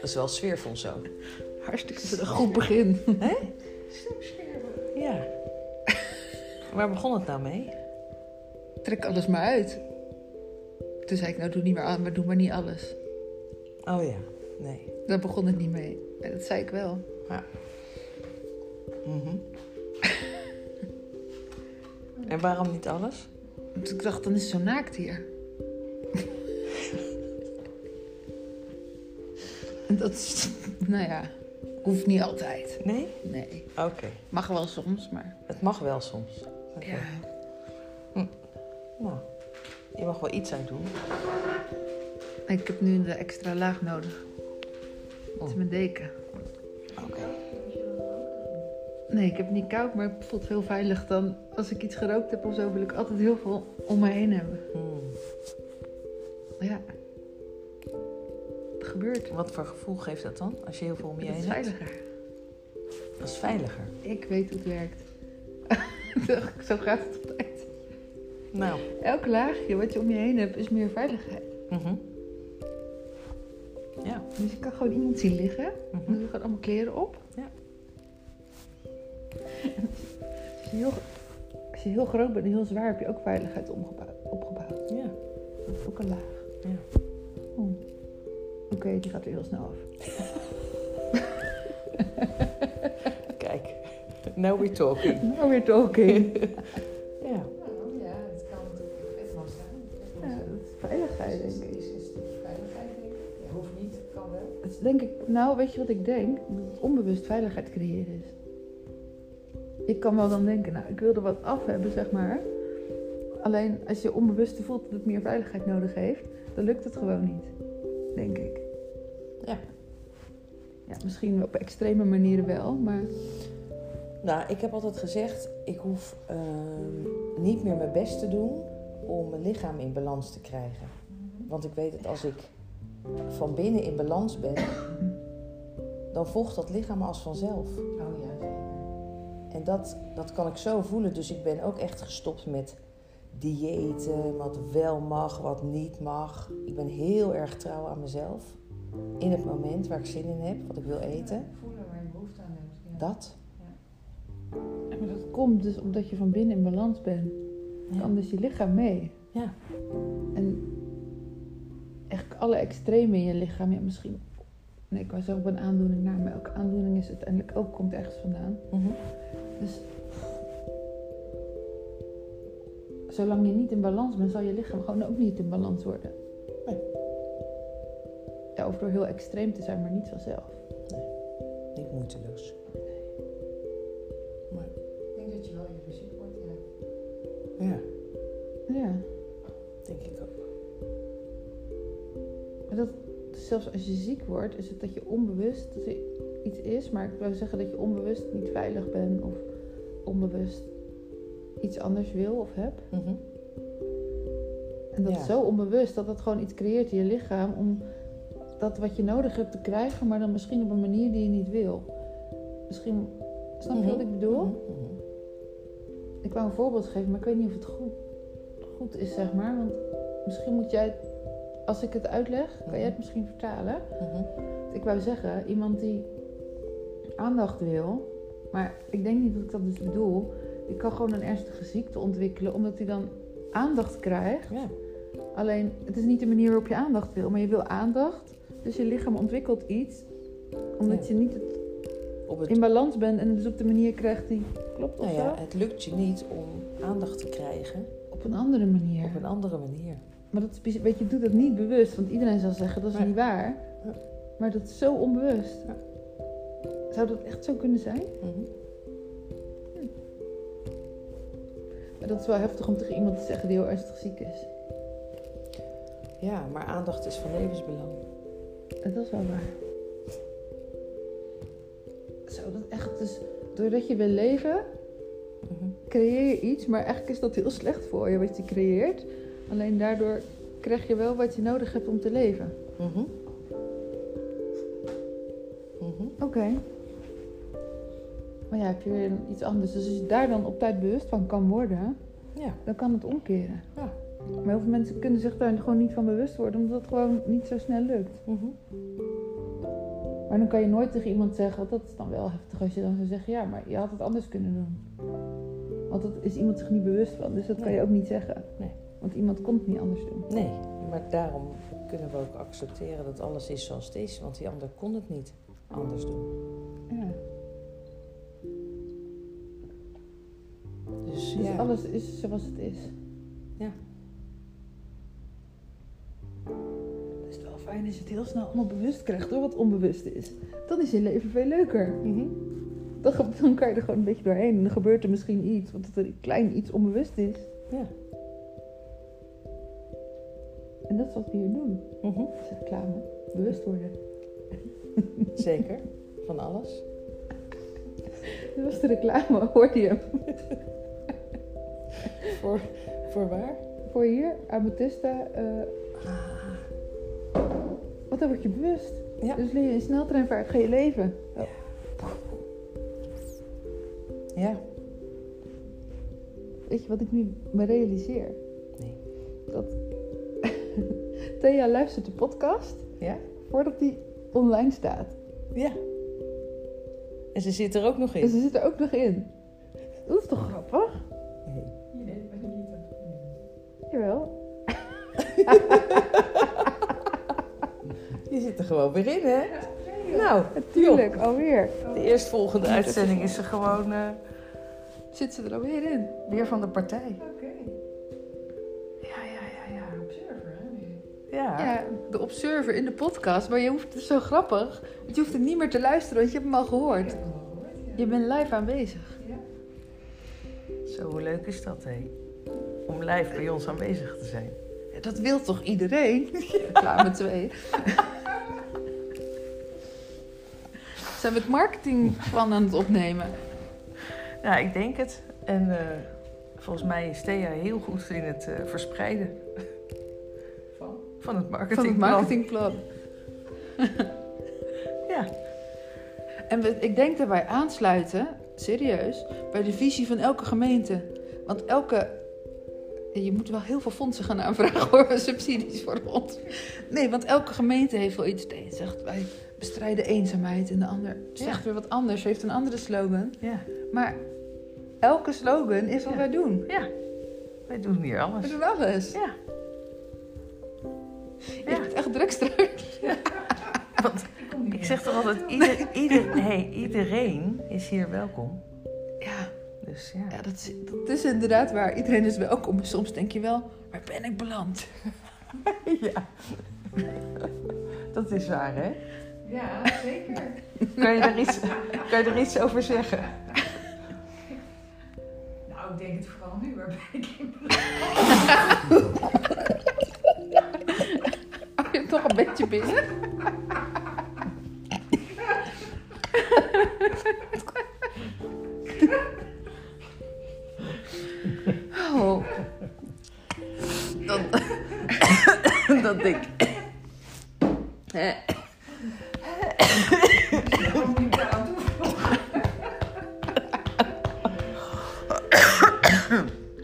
Dat is wel sfeervol zo. Hartstikke een goed begin. Hè? Ja. Waar begon het nou mee? Trek alles maar uit. Toen zei ik, nou doe niet meer aan, maar doe maar niet alles. Oh ja, nee. Daar begon het niet mee. En dat zei ik wel. Mhm. en waarom niet alles? Dus ik dacht, dan is het zo naakt hier. en dat is, nou ja, hoeft niet altijd. Nee? Nee, Oké. mag wel soms, maar Het mag wel soms. Ja. Nou, je mag wel iets aan doen. Ik heb nu een extra laag nodig. Dat is Oh. mijn deken. Nee, ik heb het niet koud, maar het voelt heel veilig dan. Als ik iets gerookt heb of zo, wil ik altijd heel veel om me heen hebben. Hmm. Ja. Het gebeurt. Wat voor gevoel geeft dat dan? Als je heel veel om je Het heen is hebt? veiliger. Dat is veiliger. Ik weet hoe het werkt. zo gaat het altijd. Nou. Elk laagje wat je om je heen hebt, is meer veiligheid. mhm. Ja. Dus je kan gewoon iemand zien liggen. Dan Mhm. doe je gewoon allemaal kleren op. je, heel, als je heel groot bent en heel zwaar, heb je ook veiligheid omgebouwd, opgebouwd. Ja. Dat is ook een laag. Ja. Oh. Oké, die gaat weer heel snel af. Kijk. Now we're talking. Nou weer talking. Ja. Nou ja, het kan natuurlijk het mag zijn. Ja, dat is veiligheid, is, denk ik. is een stukje veiligheid, denk ik. Ja, hoeft niet, kan wel. Het is denk ik, nou weet je wat ik denk? Dat het onbewust veiligheid creëren is. Je kan wel dan denken, nou ik wil er wat af hebben, zeg maar. Alleen als je onbewust voelt dat het meer veiligheid nodig heeft, dan lukt het gewoon niet. Denk ik. Ja. Ja, misschien op extreme manieren wel, maar Nou, ik heb altijd gezegd, ik hoef ehm, niet meer mijn best te doen om mijn lichaam in balans te krijgen. Want ik weet dat als ik van binnen in balans ben, dan volgt dat lichaam als vanzelf. Oh ja, dat, dat kan ik zo voelen. Dus ik ben ook echt gestopt met diëten, wat wel mag, wat niet mag. Ik ben heel erg trouw aan mezelf. In het moment waar ik zin in heb, wat ik wil eten. Voelen waar je behoefte aan hebt. Ja. Dat. Ja, maar dat komt dus omdat je van binnen in balans bent. Kan dus je lichaam mee. Ja. En echt alle extreme in je lichaam, ja misschien... Nee, ik was ook een aandoening naar, maar elke aandoening is uiteindelijk ook, komt ergens vandaan. Mhm. Dus zolang je niet in balans bent, zal je lichaam gewoon ook niet in balans worden. Nee. Ja, of door heel extreem te zijn, maar niet vanzelf. Niet moeiteloos. Maar, Ik denk dat je wel even ziek wordt, ja. ja, Ja, denk ik ook. maar dat, zelfs als je ziek wordt, is het dat je onbewust dat er iets is. Maar ik wil zeggen dat je onbewust niet veilig bent of onbewust iets anders wil of hebt. Mhm. En dat Ja. is zo onbewust dat dat gewoon iets creëert in je lichaam om dat wat je nodig hebt te krijgen, maar dan misschien op een manier die je niet wil. Misschien, snap je wat ik bedoel? Mhm, mhm. Ik wou een voorbeeld geven, maar ik weet niet of het goed, goed is, zeg maar. Want misschien moet jij, als ik het uitleg, kan jij het misschien vertalen. Mhm. Ik wou zeggen, iemand die aandacht wil, maar ik denk niet dat ik dat dus bedoel. Die kan gewoon een ernstige ziekte ontwikkelen, omdat hij dan aandacht krijgt. Ja. Alleen, het is niet de manier waarop je aandacht wil, maar je wil aandacht. Dus je lichaam ontwikkelt iets, omdat Ja. je niet het Op het, in balans bent en dus op de manier krijgt die klopt of nou zo. ja, het lukt je niet om aandacht te krijgen Op een andere manier. op een andere manier. Maar dat is, weet je, doet dat niet bewust, want iedereen zal zeggen dat is niet waar. Maar dat is zo onbewust. Ja. Zou dat echt zo kunnen zijn? Mhm. Maar dat is wel heftig om tegen iemand te zeggen die heel ernstig ziek is. Ja, maar aandacht is van levensbelang. Dat is wel waar. Zo, dat echt dus, doordat je wil leven, Mhm. creëer je iets, maar eigenlijk is dat heel slecht voor je wat je creëert. Alleen daardoor krijg je wel wat je nodig hebt om te leven. Mhm. Mhm. Oké. Maar ja, heb je weer iets anders. Dus als je daar dan op tijd bewust van kan worden, Ja. dan kan het omkeren. Ja. Maar heel veel mensen kunnen zich daar gewoon niet van bewust worden, omdat het gewoon niet zo snel lukt. Mhm. Maar dan kan je nooit tegen iemand zeggen, want dat is dan wel heftig als je dan zou zeggen, ja, maar je had het anders kunnen doen. Want dat is iemand zich niet bewust van, dus dat kan je ook niet zeggen. Nee. Want iemand kon het niet anders doen. Nee, maar daarom kunnen we ook accepteren dat alles is zoals het is. Want die ander kon het niet anders doen. Ja. Dus, Dus ja. alles is zoals het is. Ja. Het is wel fijn als je het heel snel allemaal bewust krijgt door wat onbewust is. Dan is je leven veel leuker. Mhm. Dan, dan kan je er gewoon een beetje doorheen. En dan gebeurt er misschien iets, wat het een klein iets onbewust is. Ja. En dat is wat we hier doen. Mhm. Reclame. Bewust worden. Zeker. Van alles. Dat was de reclame, hoorde je hem? Voor, voor waar? Voor hier, Amethysta. eh wat dan word je bewust. Ja. Dus leer je in sneltreinvaart, ga je leven. Ja. Weet je wat ik nu me realiseer? Nee. Dat Thea luistert de podcast Ja? voordat die online staat. Ja. En ze zit er ook nog En in. ze zit er ook nog in. Dat is toch grappig? Die zit er gewoon weer in, hè? Nou, Natuurlijk, alweer. de eerstvolgende uitzending is er gewoon eh, Zit ze er alweer in? weer van de partij. Oké. Ja, ja, ja, ja. Observer, hè? Ja. Ja, de observer in de podcast. Maar je hoeft, het is zo grappig. Want je hoeft het niet meer te luisteren, want je hebt hem al Ik gehoord. heb hem al gehoord, ja. Je bent live aanwezig. Ja. Zo, hoe leuk is dat, hé? Om live bij ons aanwezig te zijn. Ja, dat wil toch iedereen? Klaar met twee. Zijn we het marketingplan aan het opnemen? Ja, ik denk het. En eh, volgens mij is Thea heel goed in het eh, verspreiden Van? van het Van marketingplan. het marketingplan. Ja. En we, ik denk dat wij aansluiten, serieus, bij de visie van elke gemeente. Want elke. Je moet wel heel veel fondsen gaan aanvragen voor subsidies voor ons. Nee, want elke gemeente heeft wel iets. De een zegt wij bestrijden eenzaamheid en de ander zegt Ja. weer wat anders, heeft een andere slogan. Ja. Maar elke slogan is wat Ja. wij doen. ja. Wij doen hier We alles. doen alles. Ja. Je Ja. bent echt drukstruik. Want Ik zeg toch altijd, ieder, ieder, hey, iedereen is hier welkom. Ja, Dus ja. ja dat, is, dat is inderdaad waar. Iedereen is welkom. Soms denk je wel, waar ben ik beland? ja. Dat is waar, hè? Ja, zeker. Kan je er iets, kan je er iets over zeggen? Nou, ik denk het vooral nu. Waar ben ik in Oh, je hebt nog een beetje binnen. Oh. Dat, dat ik.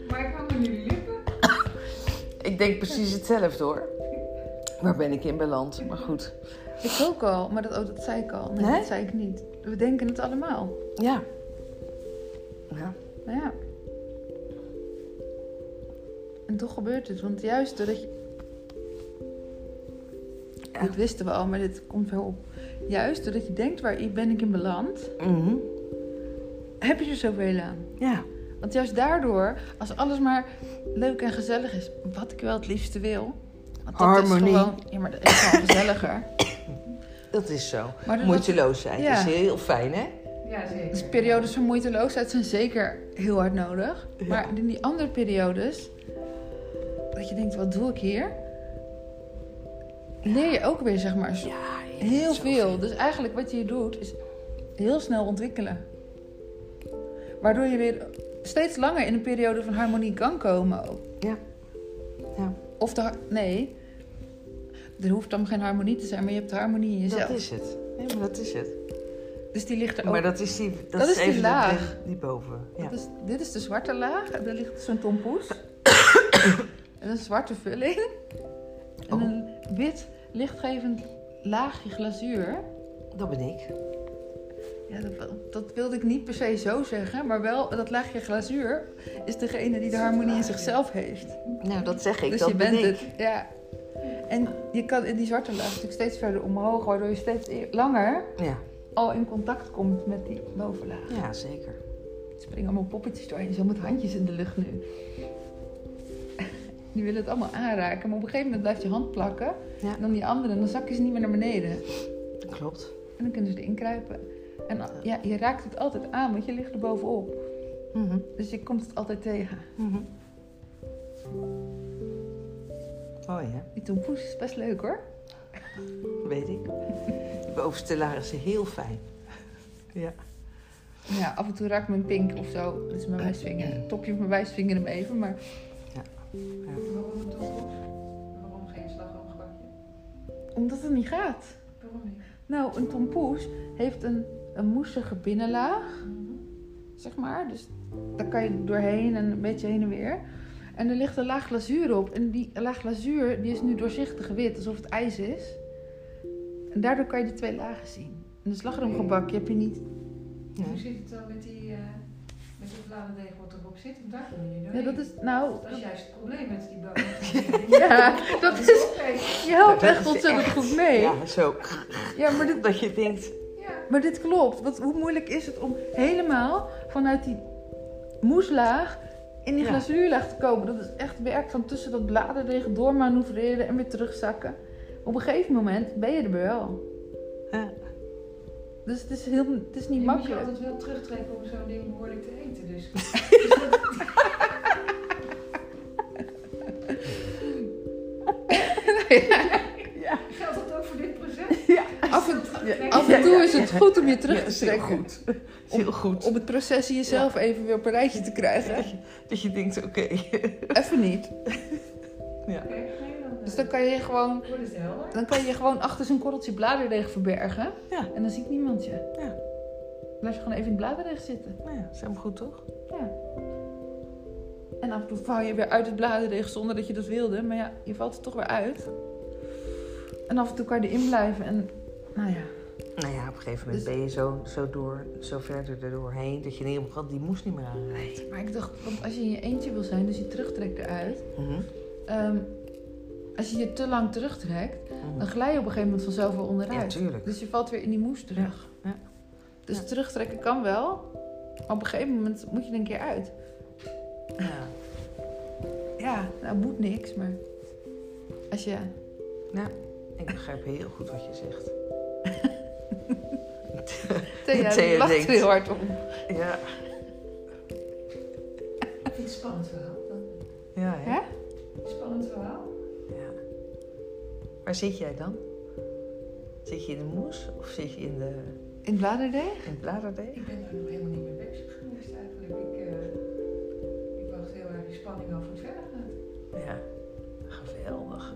Maar ik hang aan jullie lippen. Ik denk precies hetzelfde hoor. Waar ben ik in beland? Maar goed. Ik ook al, maar dat, oh, dat zei ik al. Nee, dat zei ik niet. We denken het allemaal. Ja. Ja. Nou ja. En toch gebeurt het, want juist doordat je... Ja. Dit wisten we al, maar dit komt wel op. Juist doordat je denkt, waar ben ik in beland, Mhm. heb je er zoveel aan. Ja. Want juist daardoor, als alles maar leuk en gezellig is, wat ik wel het liefste wil. Want dat Harmonie. is gewoon, ja, maar dat is gewoon gezelliger. Dat is zo. Maar dat- Moeiteloos zijn. Ja. Is heel fijn, hè? Ja, zeker. Dus periodes van moeiteloosheid zijn zeker heel hard nodig. Ja. Maar in die andere periodes, dat je denkt, wat doe ik hier? Leer je ook weer, zeg maar, Ja. heel veel. Dus eigenlijk wat je hier doet, is heel snel ontwikkelen. Waardoor je weer steeds langer in een periode van harmonie kan komen ook. Ja. Ja. Of de, nee, er hoeft dan geen harmonie te zijn, maar je hebt harmonie in jezelf. Dat is het. Nee, maar dat is het. Dus die ligt er ook. Maar dat is die, dat Dat is die even de- laag. die boven. Ja. Dat is, dit is de zwarte laag. Daar ligt zo'n tompoes. en een zwarte vulling. En Oh. een wit lichtgevend laagje glazuur. Dat ben ik. Ja, dat, dat wilde ik niet per se zo zeggen. Maar wel, dat laagje glazuur is degene die de harmonie in zichzelf heeft. Nou, dat zeg ik. dus dat je bent ben ik. het. Ja. En je kan in die zwarte laag natuurlijk steeds verder omhoog, waardoor je steeds e- langer Ja. al in contact komt met die bovenlaag. ja, zeker. Er springen allemaal poppetjes doorheen, zo met handjes in de lucht nu. Die willen het allemaal aanraken, maar op een gegeven moment blijft je hand plakken. Ja. En dan die andere, dan zakken ze niet meer naar beneden. Klopt. En dan kunnen ze erin kruipen. En ja, je raakt het altijd aan, want je ligt er bovenop. Mhm. Dus je komt het altijd tegen. Mhm. Mooi, hè? Die tompoes is best leuk hoor. Weet ik. De bovenste laag is heel fijn. Ja. Ja, af en toe raakt mijn pink of zo. Dat is mijn wijsvinger. Het topje van mijn wijsvinger hem even, maar... Waarom een tompoes? Waarom geen slagroomgebakje? Omdat het niet gaat. Waarom niet? Nou, een tompoes heeft een, een moesige binnenlaag, zeg maar. Dus daar kan je doorheen en een beetje heen en weer. En er ligt een laag glazuur op. En die laag glazuur die is nu doorzichtig wit, alsof het ijs is. En daardoor kan je de twee lagen zien. En een slagroomgebakje heb je niet... Ja. Hoe zit het dan met die, eh met die bladerdeeg zit? Want daar je niet Ja, dat is... Nou... Dat is juist het probleem met die bladerdeeg. Ja, dat is... Je helpt Dat echt ontzettend goed mee. Ja, zo. Ja, maar dit, Dat je denkt... Ja. Maar dit klopt. Want hoe moeilijk is het om helemaal vanuit die moeslaag in die Ja. glazuurlaag te komen? Dat is echt werk van tussen dat bladerdeeg doormanoeuvreren en weer terugzakken. Op een gegeven moment ben je er wel. Ja. Dus het is, heel, het is niet je moet je makkelijk. altijd wel terugtrekken om zo'n ding behoorlijk te eten. Dus. Geldt dat ook voor dit proces? Af en, Ja. af en toe is het goed om je terug Ja, te is heel trekken. goed. Is heel goed. Om het proces in jezelf even weer op een rijtje te krijgen. Dat je, dat je denkt, oké. Even niet. Ja. Dus dan kan je gewoon, dan kan je gewoon achter zo'n korreltje bladerdeeg verbergen. Ja. En dan ziet niemand je. Ja. Blijf je gewoon even in het bladerdeeg zitten. Nou ja, is helemaal goed, toch? Ja. En af en toe val je weer uit het bladerdeeg zonder dat je dat wilde. Maar ja, je valt er toch weer uit. En af en toe kan je erin blijven. En nou ja, Nou ja, op een gegeven moment Dus- ben je zo, zo, door, zo verder er doorheen dat je in ieder geval die moes niet meer aanrijdt. maar ik dacht, want als je in je eentje wil zijn, dus je terugtrekt eruit. Mhm. ehm, als je je te lang terugtrekt, dan glij je op een gegeven moment vanzelf wel Ja, onderuit. tuurlijk. dus je valt weer in die moes terug. Ja, ja. Dus Ja. terugtrekken kan wel. Maar op een gegeven moment moet je er een keer uit. Ja. Ja, nou moet niks, maar als je ja, ik begrijp heel goed wat je zegt. Thea, Thea lacht denkt- heel hard om. Ja, Ik vind het spannend verhaal. ja, hè? Hè? Spannend verhaal. Ja. Waar zit jij dan? Zit je in de moes of zit je in, de, In het bladerdeeg? in het bladerdeeg? Ik ben daar nog helemaal niet mee bezig geweest eigenlijk. Ik, eh, ik wacht heel erg in spanning af hoe het verder gaat. Ja, geweldig.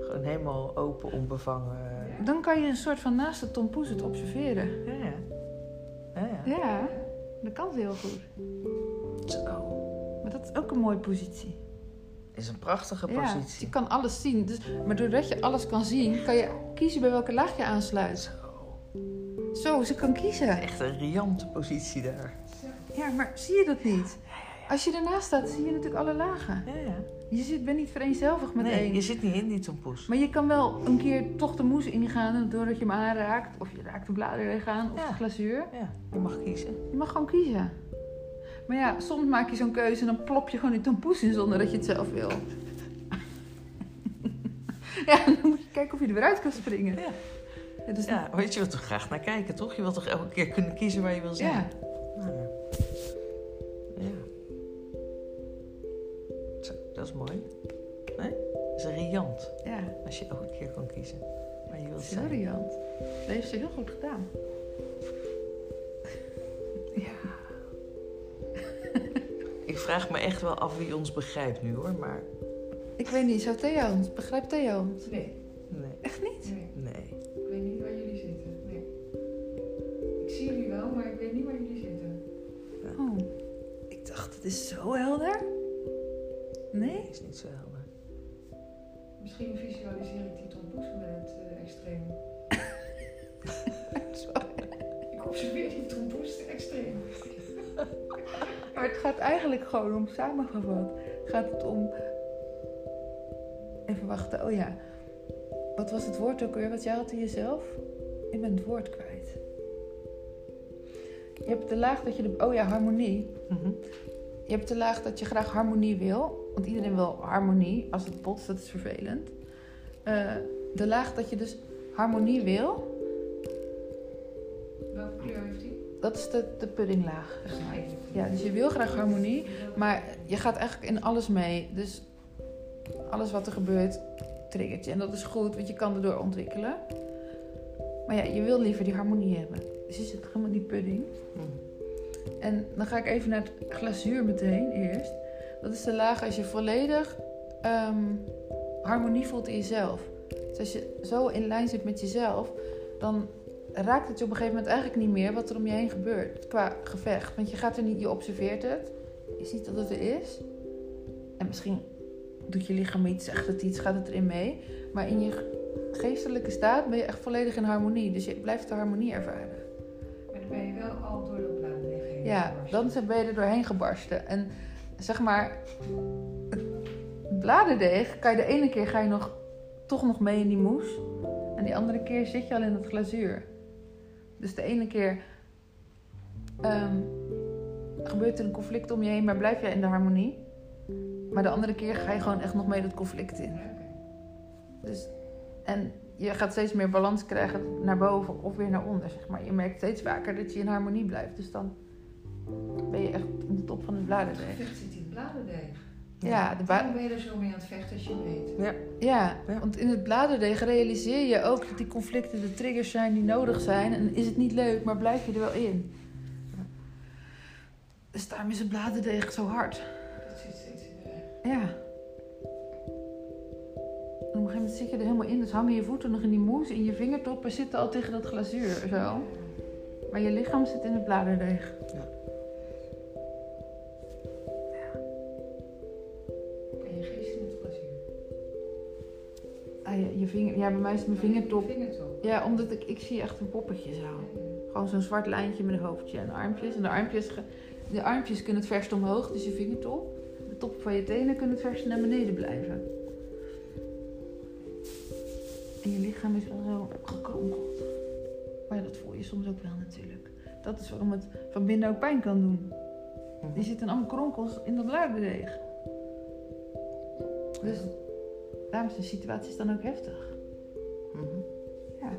Gewoon helemaal open, onbevangen. Dan kan je een soort van naast de tompoes het observeren. Ja, ja. Ja, ja. Ja, dat kan heel goed. Zo. Maar dat is ook een mooie positie. Is een prachtige Ja, positie. je kan alles zien. Dus, maar doordat je alles kan zien, kan je kiezen bij welke laag je aansluit. Zo. Zo, ze kan kiezen. Echt een riante positie daar. Ja, maar zie je dat niet? Als je ernaast staat, zie je natuurlijk alle lagen. Ja, ja. Je zit, bent niet vereenzelvig met Nee, één. je zit niet in die tompoes. Maar je kan wel een keer toch de moes ingaan doordat je hem aanraakt. Of je raakt de bladeren aan of Ja. de glazuur. Ja, je mag kiezen. Je mag gewoon kiezen. Maar ja, soms maak je zo'n keuze en dan plop je gewoon die tompoes in zonder dat je het zelf wil. ja, dan moet je kijken of je er weer uit kan springen. Ja. Ja, dus Ja, weet je wilt toch graag naar kijken, toch? Je wilt toch elke keer kunnen kiezen waar je wil zijn? ja. Nou ja. Ja. Zo, dat is mooi. Nee? Dat is riant. ja. Als je elke keer kan kiezen waar je wilt heel zijn. riant. Dat heeft ze heel goed gedaan. Ik vraag me echt wel af wie ons begrijpt nu hoor, maar... Ik weet niet, zou Theo ons? Begrijpt Theo ons? Nee. nee. Echt niet? Nee. Ik weet niet waar jullie zitten, nee. Ik zie jullie wel, maar ik weet niet waar jullie zitten. Oh, ik dacht het is zo helder. Nee? Het is niet zo helder. Misschien visualiseer ik die Tom met het eh, extreem. ik observeer die tompoes extreem. Maar het gaat eigenlijk gewoon om, samengevat, gaat het om... Even wachten, oh ja. Wat was het woord ook weer wat jij had in jezelf? Ik ben het woord kwijt. Je hebt de laag dat je de... Oh ja, harmonie. Mhm. Je hebt de laag dat je graag harmonie wil. Want iedereen wil harmonie. Als het botst, dat is vervelend. Eh, de laag dat je dus harmonie wil. Welke kleur heeft die? Dat is de, de puddinglaag. Zeg maar. Ja, dus je wil graag harmonie. Maar je gaat eigenlijk in alles mee. Dus alles wat er gebeurt, triggert je. En dat is goed, want je kan erdoor ontwikkelen. Maar ja, je wil liever die harmonie hebben. Dus je zit helemaal die pudding. Mhm. En dan ga ik even naar het glazuur meteen eerst. Dat is de laag als je volledig ehm, harmonie voelt in jezelf. Dus als je zo in lijn zit met jezelf, dan raakt het je op een gegeven moment eigenlijk niet meer wat er om je heen gebeurt qua gevecht. Want je gaat er niet, je observeert het, je ziet dat het er is. En misschien doet je lichaam iets, zegt het iets, gaat het erin mee. Maar in je geestelijke staat ben je echt volledig in harmonie. Dus je blijft de harmonie ervaren. Maar dan ben je wel al door dat bladen heen. Ja, dan ben je er doorheen gebarsten. En zeg maar, het bladerdeeg kan je de ene keer ga je nog, toch nog mee in die moes. En die andere keer zit je al in het glazuur. Dus de ene keer ehm, gebeurt er een conflict om je heen, maar blijf jij in de harmonie. Maar de andere keer ga je gewoon echt nog mee dat conflict in. Dus, en je gaat steeds meer balans krijgen naar boven of weer naar onder, zeg maar. Je merkt steeds vaker dat je in harmonie blijft. Dus dan ben je echt in de top van het Het bladerdeeg. gevecht zit in het bladerdeeg. Ja, de ba- Waarom ben je er zo mee aan het vechten als je weet? Ja. ja, Ja. want in het bladerdeeg realiseer je ook dat die conflicten de triggers zijn die nodig zijn. En is het niet leuk, maar blijf je er wel in. Dus daarom is het bladerdeeg zo hard. Dat zit steeds in de weg. Ja. En op een gegeven moment zit je er helemaal in, dus hangen je voeten nog in die moes en je vingertoppen zitten al tegen dat glazuur zo. Maar je lichaam zit in het bladerdeeg. Ah, je, je vinger, ja, bij mij is het mijn vingertop. Vingertop. Ja, omdat ik, ik zie echt een poppetje zo. Gewoon zo'n zwart lijntje met een hoofdje en armpjes. En de armpjes, de armpjes kunnen het verst omhoog, dus je vingertop. De top van je tenen kunnen het verst naar beneden blijven. En je lichaam is wel zo gekronkeld. Maar ja, dat voel je soms ook wel natuurlijk. Dat is waarom het van binnen ook pijn kan doen. Mhm. Die zitten allemaal kronkels in dat bladerdeeg. Dus daarom zijn situaties dan ook heftig. Mhm. Ja.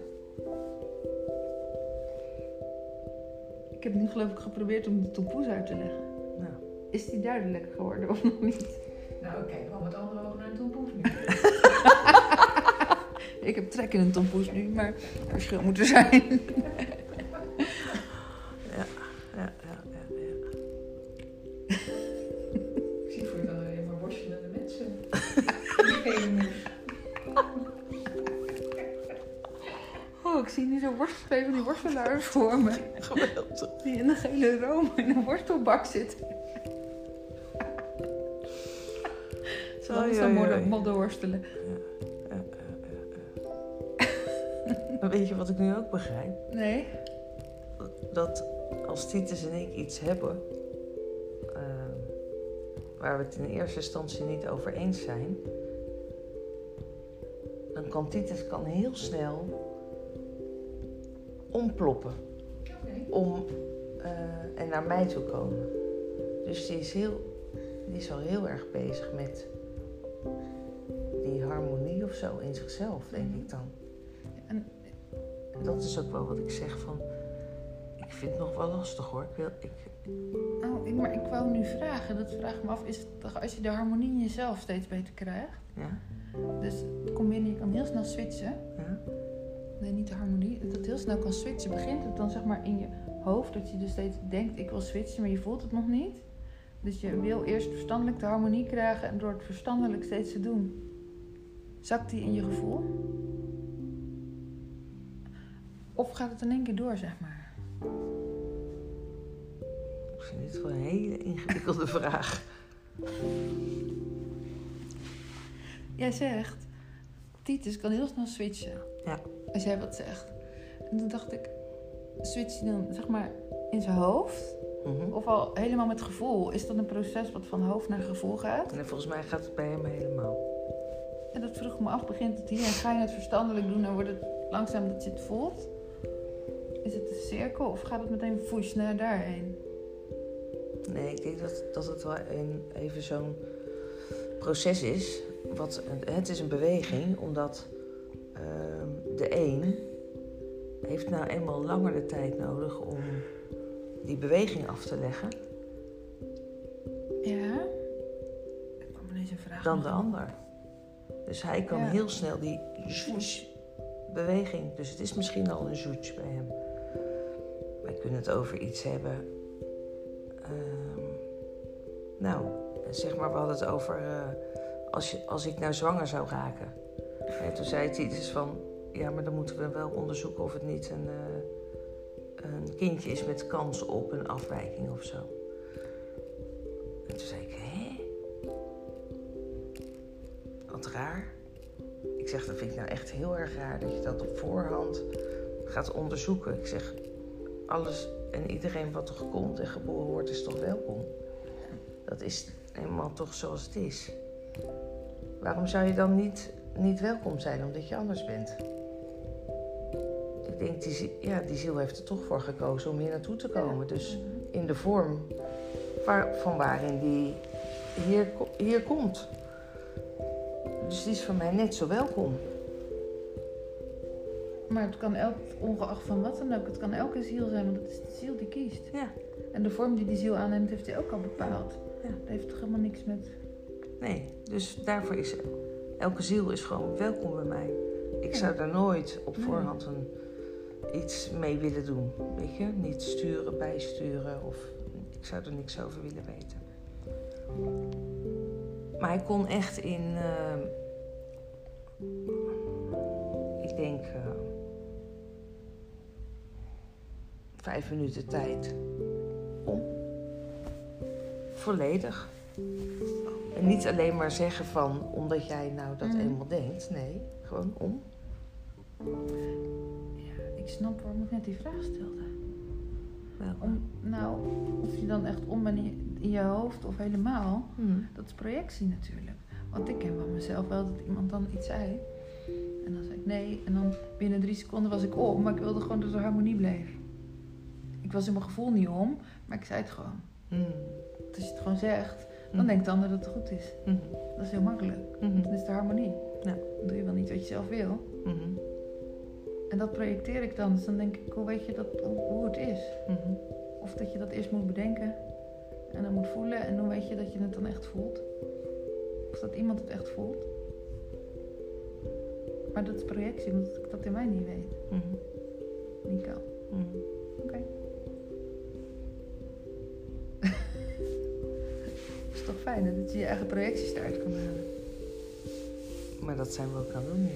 Ik heb nu geloof ik geprobeerd om de tompoes uit te leggen. Nou, Is die duidelijk geworden of nog niet? Nou, oké, gewoon met andere ogen naar een tompoes nu. Ik heb trek in een tompoes nu, maar verschil moet er zijn. voor me. Geweldig. Die in een gele room in een Oei, langzaam oei, worden oei. modder worstelen. Ja, Weet je wat ik nu ook begrijp? Nee? Dat als Titus en ik iets hebben ehm, waar we het in eerste instantie niet over eens zijn, dan kan Titus kan heel snel ontploppen Oké. om eh, en naar mij toe komen. Dus die is, heel, die is al heel erg bezig met die harmonie of zo in zichzelf, denk ik dan. En- dat is ook wel wat ik zeg van, ik vind het nog wel lastig hoor. Ik wil, ik, Oh, ik, maar ik wou nu vragen, dat vraag ik me af, is het toch als je de harmonie in jezelf steeds beter krijgt? ja, Dus kom binnen, je kan heel snel switchen. Nee, niet de harmonie. Dat het heel snel kan switchen. Begint het dan zeg maar in je hoofd, dat je dus steeds denkt, ik wil switchen, maar je voelt het nog niet. Dus je wil eerst verstandelijk de harmonie krijgen en door het verstandelijk steeds te doen, zakt die in je gevoel? Of gaat het in één keer door, zeg maar? Ik vind dit wel een hele ingewikkelde vraag. Jij zegt, Titus kan heel snel switchen. Ja. Als jij wat zegt. En toen dacht ik, switch je dan zeg maar in zijn hoofd? Mhm. Of al helemaal met gevoel? Is dat een proces wat van hoofd naar gevoel gaat? En volgens mij gaat het bij hem helemaal. En dat vroeg me af, begint het hier en ga je het verstandelijk doen en wordt het langzaam dat je het voelt? Is het een cirkel of gaat het meteen voes naar daarheen? Nee, ik denk dat, dat het wel een, even zo'n proces is. Wat, het is een beweging, omdat ehm, de een heeft nou eenmaal langer de tijd nodig om die beweging af te leggen Ja? Ik kwam ineens een vraag. dan de ander. Dus hij kan Ja. heel snel die zoets beweging. Dus het is misschien al een zoets bij hem. Wij kunnen het over iets hebben. ehm, nou, zeg maar, we hadden het over eh, als, je, als ik nou zwanger zou raken. En toen zei Titus van, ja, maar dan moeten we wel onderzoeken of het niet een, eh, een kindje is met kans op een afwijking of zo. En toen zei ik, hè? Wat raar. Ik zeg, dat vind ik nou echt heel erg raar dat je dat op voorhand gaat onderzoeken. Ik zeg, alles en iedereen wat er komt en geboren wordt is toch welkom. Dat is helemaal toch zoals het is. Waarom zou je dan niet, niet welkom zijn omdat je anders bent? Ik denk, die, ja, die ziel heeft er toch voor gekozen om hier naartoe te komen. Dus in de vorm waar, van waarin die hier, hier komt. Dus die is voor mij net zo welkom. Maar het kan elk, ongeacht van wat dan ook, het kan elke ziel zijn, want het is de ziel die kiest. Ja. En de vorm die die ziel aanneemt, heeft hij ook al bepaald. Ja. Dat heeft toch helemaal niks met... Nee, dus daarvoor is elke ziel is gewoon welkom bij mij. Ik zou daar nooit op voorhand een, iets mee willen doen. Weet je, niet sturen, bijsturen of ik zou er niks over willen weten. Maar hij kon echt in, eh, ik denk, eh, vijf minuten tijd om. Volledig. En niet alleen maar zeggen van, omdat jij nou dat Mhm. eenmaal denkt. Nee, gewoon om. Ja, ik snap waarom ik net die vraag stelde. Wel. Om, nou, of je dan echt om bent in je, in je hoofd of helemaal, Mhm. dat is projectie natuurlijk. Want ik ken van mezelf wel dat iemand dan iets zei. En dan zei ik nee. En dan binnen drie seconden was ik om. Maar ik wilde gewoon dat er harmonie bleef. Ik was in mijn gevoel niet om, maar ik zei het gewoon. Want als je het gewoon zegt, dan Mhm. denkt de ander dat het goed is. Mhm. Dat is heel makkelijk. Mhm. Dan is de harmonie. Ja. Dan doe je wel niet wat je zelf wil. Mhm. En dat projecteer ik dan. Dus dan denk ik, hoe weet je dat, hoe, hoe het is? Of dat je dat eerst moet bedenken. En dan moet voelen. En hoe weet je dat je het dan echt voelt? Of dat iemand het echt voelt? Maar dat is projectie, omdat ik dat in mij niet weet. Niet kan. Oké. Toch fijn hè, dat je je eigen projecties eruit kan halen. Maar dat zijn we ook aan doen nu.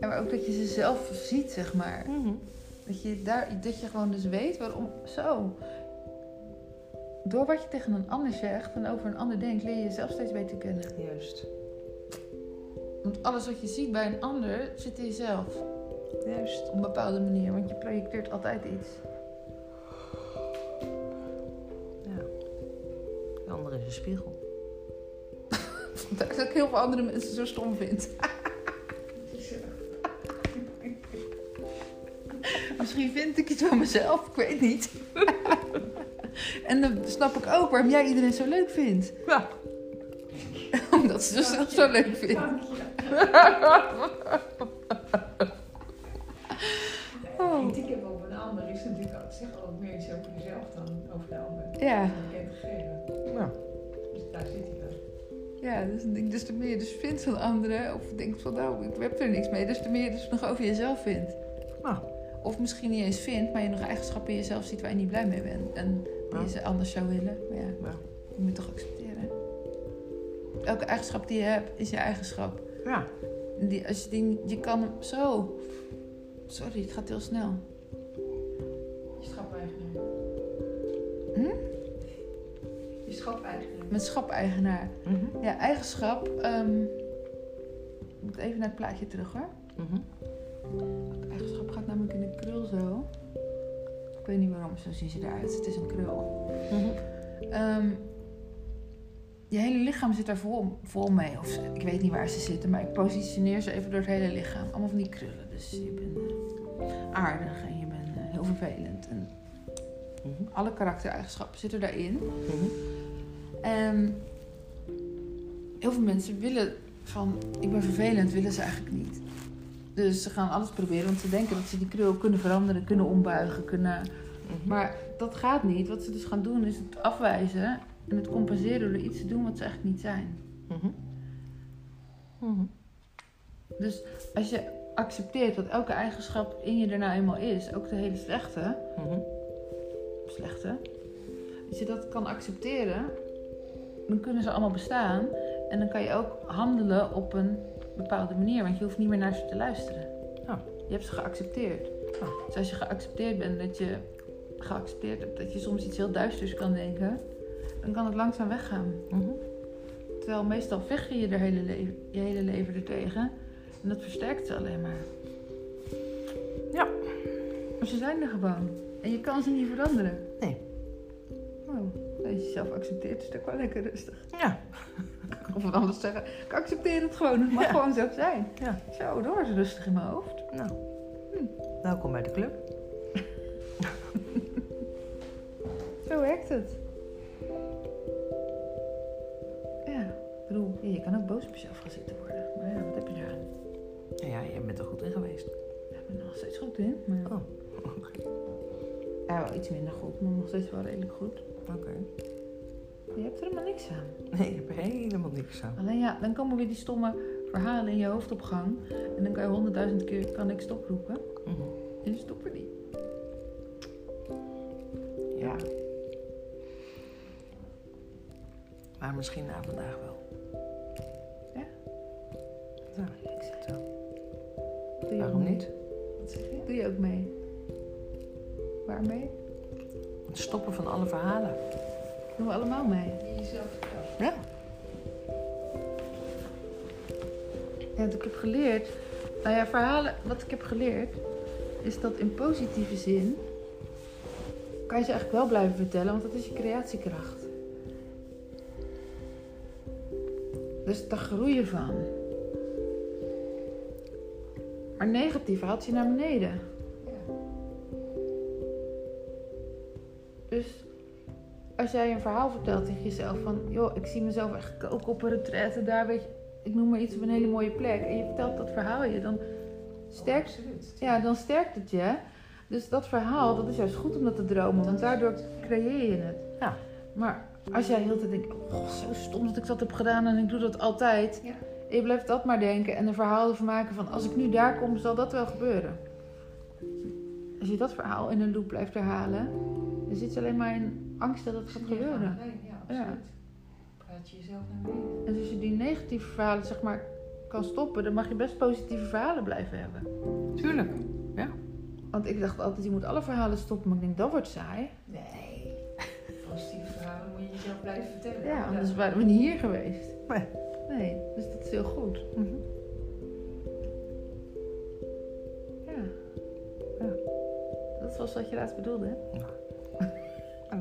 Ja, maar ook dat je ze zelf ziet, zeg maar. Mhm. Dat je, daar, dat je gewoon dus weet waarom zo. Door wat je tegen een ander zegt en over een ander denkt, leer je jezelf steeds beter kennen. Juist. Want alles wat je ziet bij een ander zit in jezelf. Juist. Op een bepaalde manier, want je projecteert altijd iets. is een spiegel. Vandaar dat ik heel veel andere mensen zo stom vind. Misschien vind ik iets van mezelf, ik weet niet. en dan snap ik ook waarom jij iedereen zo leuk vindt. Ja. Omdat ze zichzelf zo leuk vindt. Ja dus, des te meer je dus vindt van anderen, of denkt van nou, ik heb er niks mee, des te meer je dus nog over jezelf vindt. nou. Of misschien niet eens vindt, maar je nog eigenschappen in jezelf ziet waar je niet blij mee bent. En die je ze anders zou willen. Maar ja, Ja. je moet het toch accepteren. Elke eigenschap die je hebt, is je eigenschap. Ja. En Die, als je, die, je kan hem zo. Sorry, het gaat heel snel. Je schap-eigenaar. Hm? Schap-eigenaar. met schap-eigenaar. Mhm. Ja, eigenschap. ehm, ik moet even naar het plaatje terug hoor. Mhm. Eigenschap gaat namelijk in een krul zo. Ik weet niet waarom, zo zien ze eruit. Het is een krul. Mhm. Ehm, je hele lichaam zit daar vol, vol mee. Of ik weet niet waar ze zitten, maar ik positioneer ze even door het hele lichaam. Allemaal van die krullen. Dus je bent eh, aardig en je bent eh, heel vervelend. En Mhm. alle karaktereigenschappen zitten daarin. Mhm. En heel veel mensen willen van, ik ben vervelend, willen ze eigenlijk niet. Dus ze gaan alles proberen, want ze denken dat ze die krul kunnen veranderen, kunnen ombuigen, kunnen... Mhm. Maar dat gaat niet. Wat ze dus gaan doen is het afwijzen en het compenseren door iets te doen wat ze eigenlijk niet zijn. Dus als je accepteert dat elke eigenschap in je er nou eenmaal is, ook de hele slechte. Slechte, als je dat kan accepteren, dan kunnen ze allemaal bestaan. En dan kan je ook handelen op een bepaalde manier, want je hoeft niet meer naar ze te luisteren. Ja. Je hebt ze geaccepteerd. Ja. Dus als je geaccepteerd bent dat je geaccepteerd hebt dat je soms iets heel duisters kan denken, dan kan het langzaam weggaan. Mhm. Terwijl meestal vecht je je, er hele leven, je hele leven ertegen. En dat versterkt ze alleen maar. Ja. Maar ze zijn er gewoon. En je kan ze niet veranderen. Nee. Oh, als je jezelf accepteert, is het ook wel lekker rustig. Ja. Of wat anders zeggen. Ik accepteer het gewoon. Het mag Ja. gewoon zo zijn. Ja. Zo, wordt het rustig in mijn hoofd. Nou. Hm. Welkom bij de club. Zo werkt het. Ja, ik bedoel, je kan ook boos op jezelf gaan zitten worden. Maar ja, wat heb je daar aan? Ja, je bent er goed in geweest. Ik ben er nog steeds goed in. Maar... Oh, oké. Ja, wel iets minder goed, maar nog steeds wel redelijk goed. Oké. Je hebt er helemaal niks aan. Nee, ik heb er helemaal niks aan. Alleen ja, dan komen weer die stomme verhalen in je hoofd op gang. En dan kan je honderdduizend keer kan ik stoproepen. Mhm. En je stopt er niet. Ja. Maar misschien na vandaag wel. Ja? Ja, ik zit wel. Waarom niet? Wat zeg je? Doe je ook mee? Waarmee? Het stoppen van alle verhalen. Doen we allemaal mee. Die jezelf. Ja. Ja, wat ik heb geleerd. Nou ja, verhalen, wat ik heb geleerd, is dat in positieve zin kan je ze eigenlijk wel blijven vertellen, want dat is je creatiekracht. Dus daar groei je van. Maar negatief haalt je naar beneden. Als jij een verhaal vertelt tegen jezelf van... joh, ik zie mezelf echt koken op een retraite daar, weet je... ik noem maar iets op een hele mooie plek... en je vertelt dat verhaal je, dan sterkt, ja, dan sterkt het je. Dus dat verhaal, dat is juist goed om dat te dromen... want daardoor creëer je het. Ja. Maar als jij heel de tijd denkt... oh, zo stom dat ik dat heb gedaan en ik doe dat altijd... Ja. en je blijft dat maar denken en een verhaal ervan maken van... als ik nu daar kom, zal dat wel gebeuren. Als je dat verhaal in een loop blijft herhalen... dan zit je alleen maar in angst dat het gaat Ja, gebeuren. alleen, Ja, absoluut. Praat je jezelf naar beneden. En als je die negatieve verhalen zeg maar kan stoppen, dan mag je best positieve verhalen blijven hebben. Tuurlijk. Want ik dacht altijd, je moet alle verhalen stoppen, maar ik denk dat wordt saai. Nee. Positieve verhalen moet je jezelf blijven vertellen. Ja, anders waren we niet hier geweest. Nee. Nee, dus dat is heel goed. Mhm. Ja. Ja. Dat was wat je laatst bedoelde, hè? Maar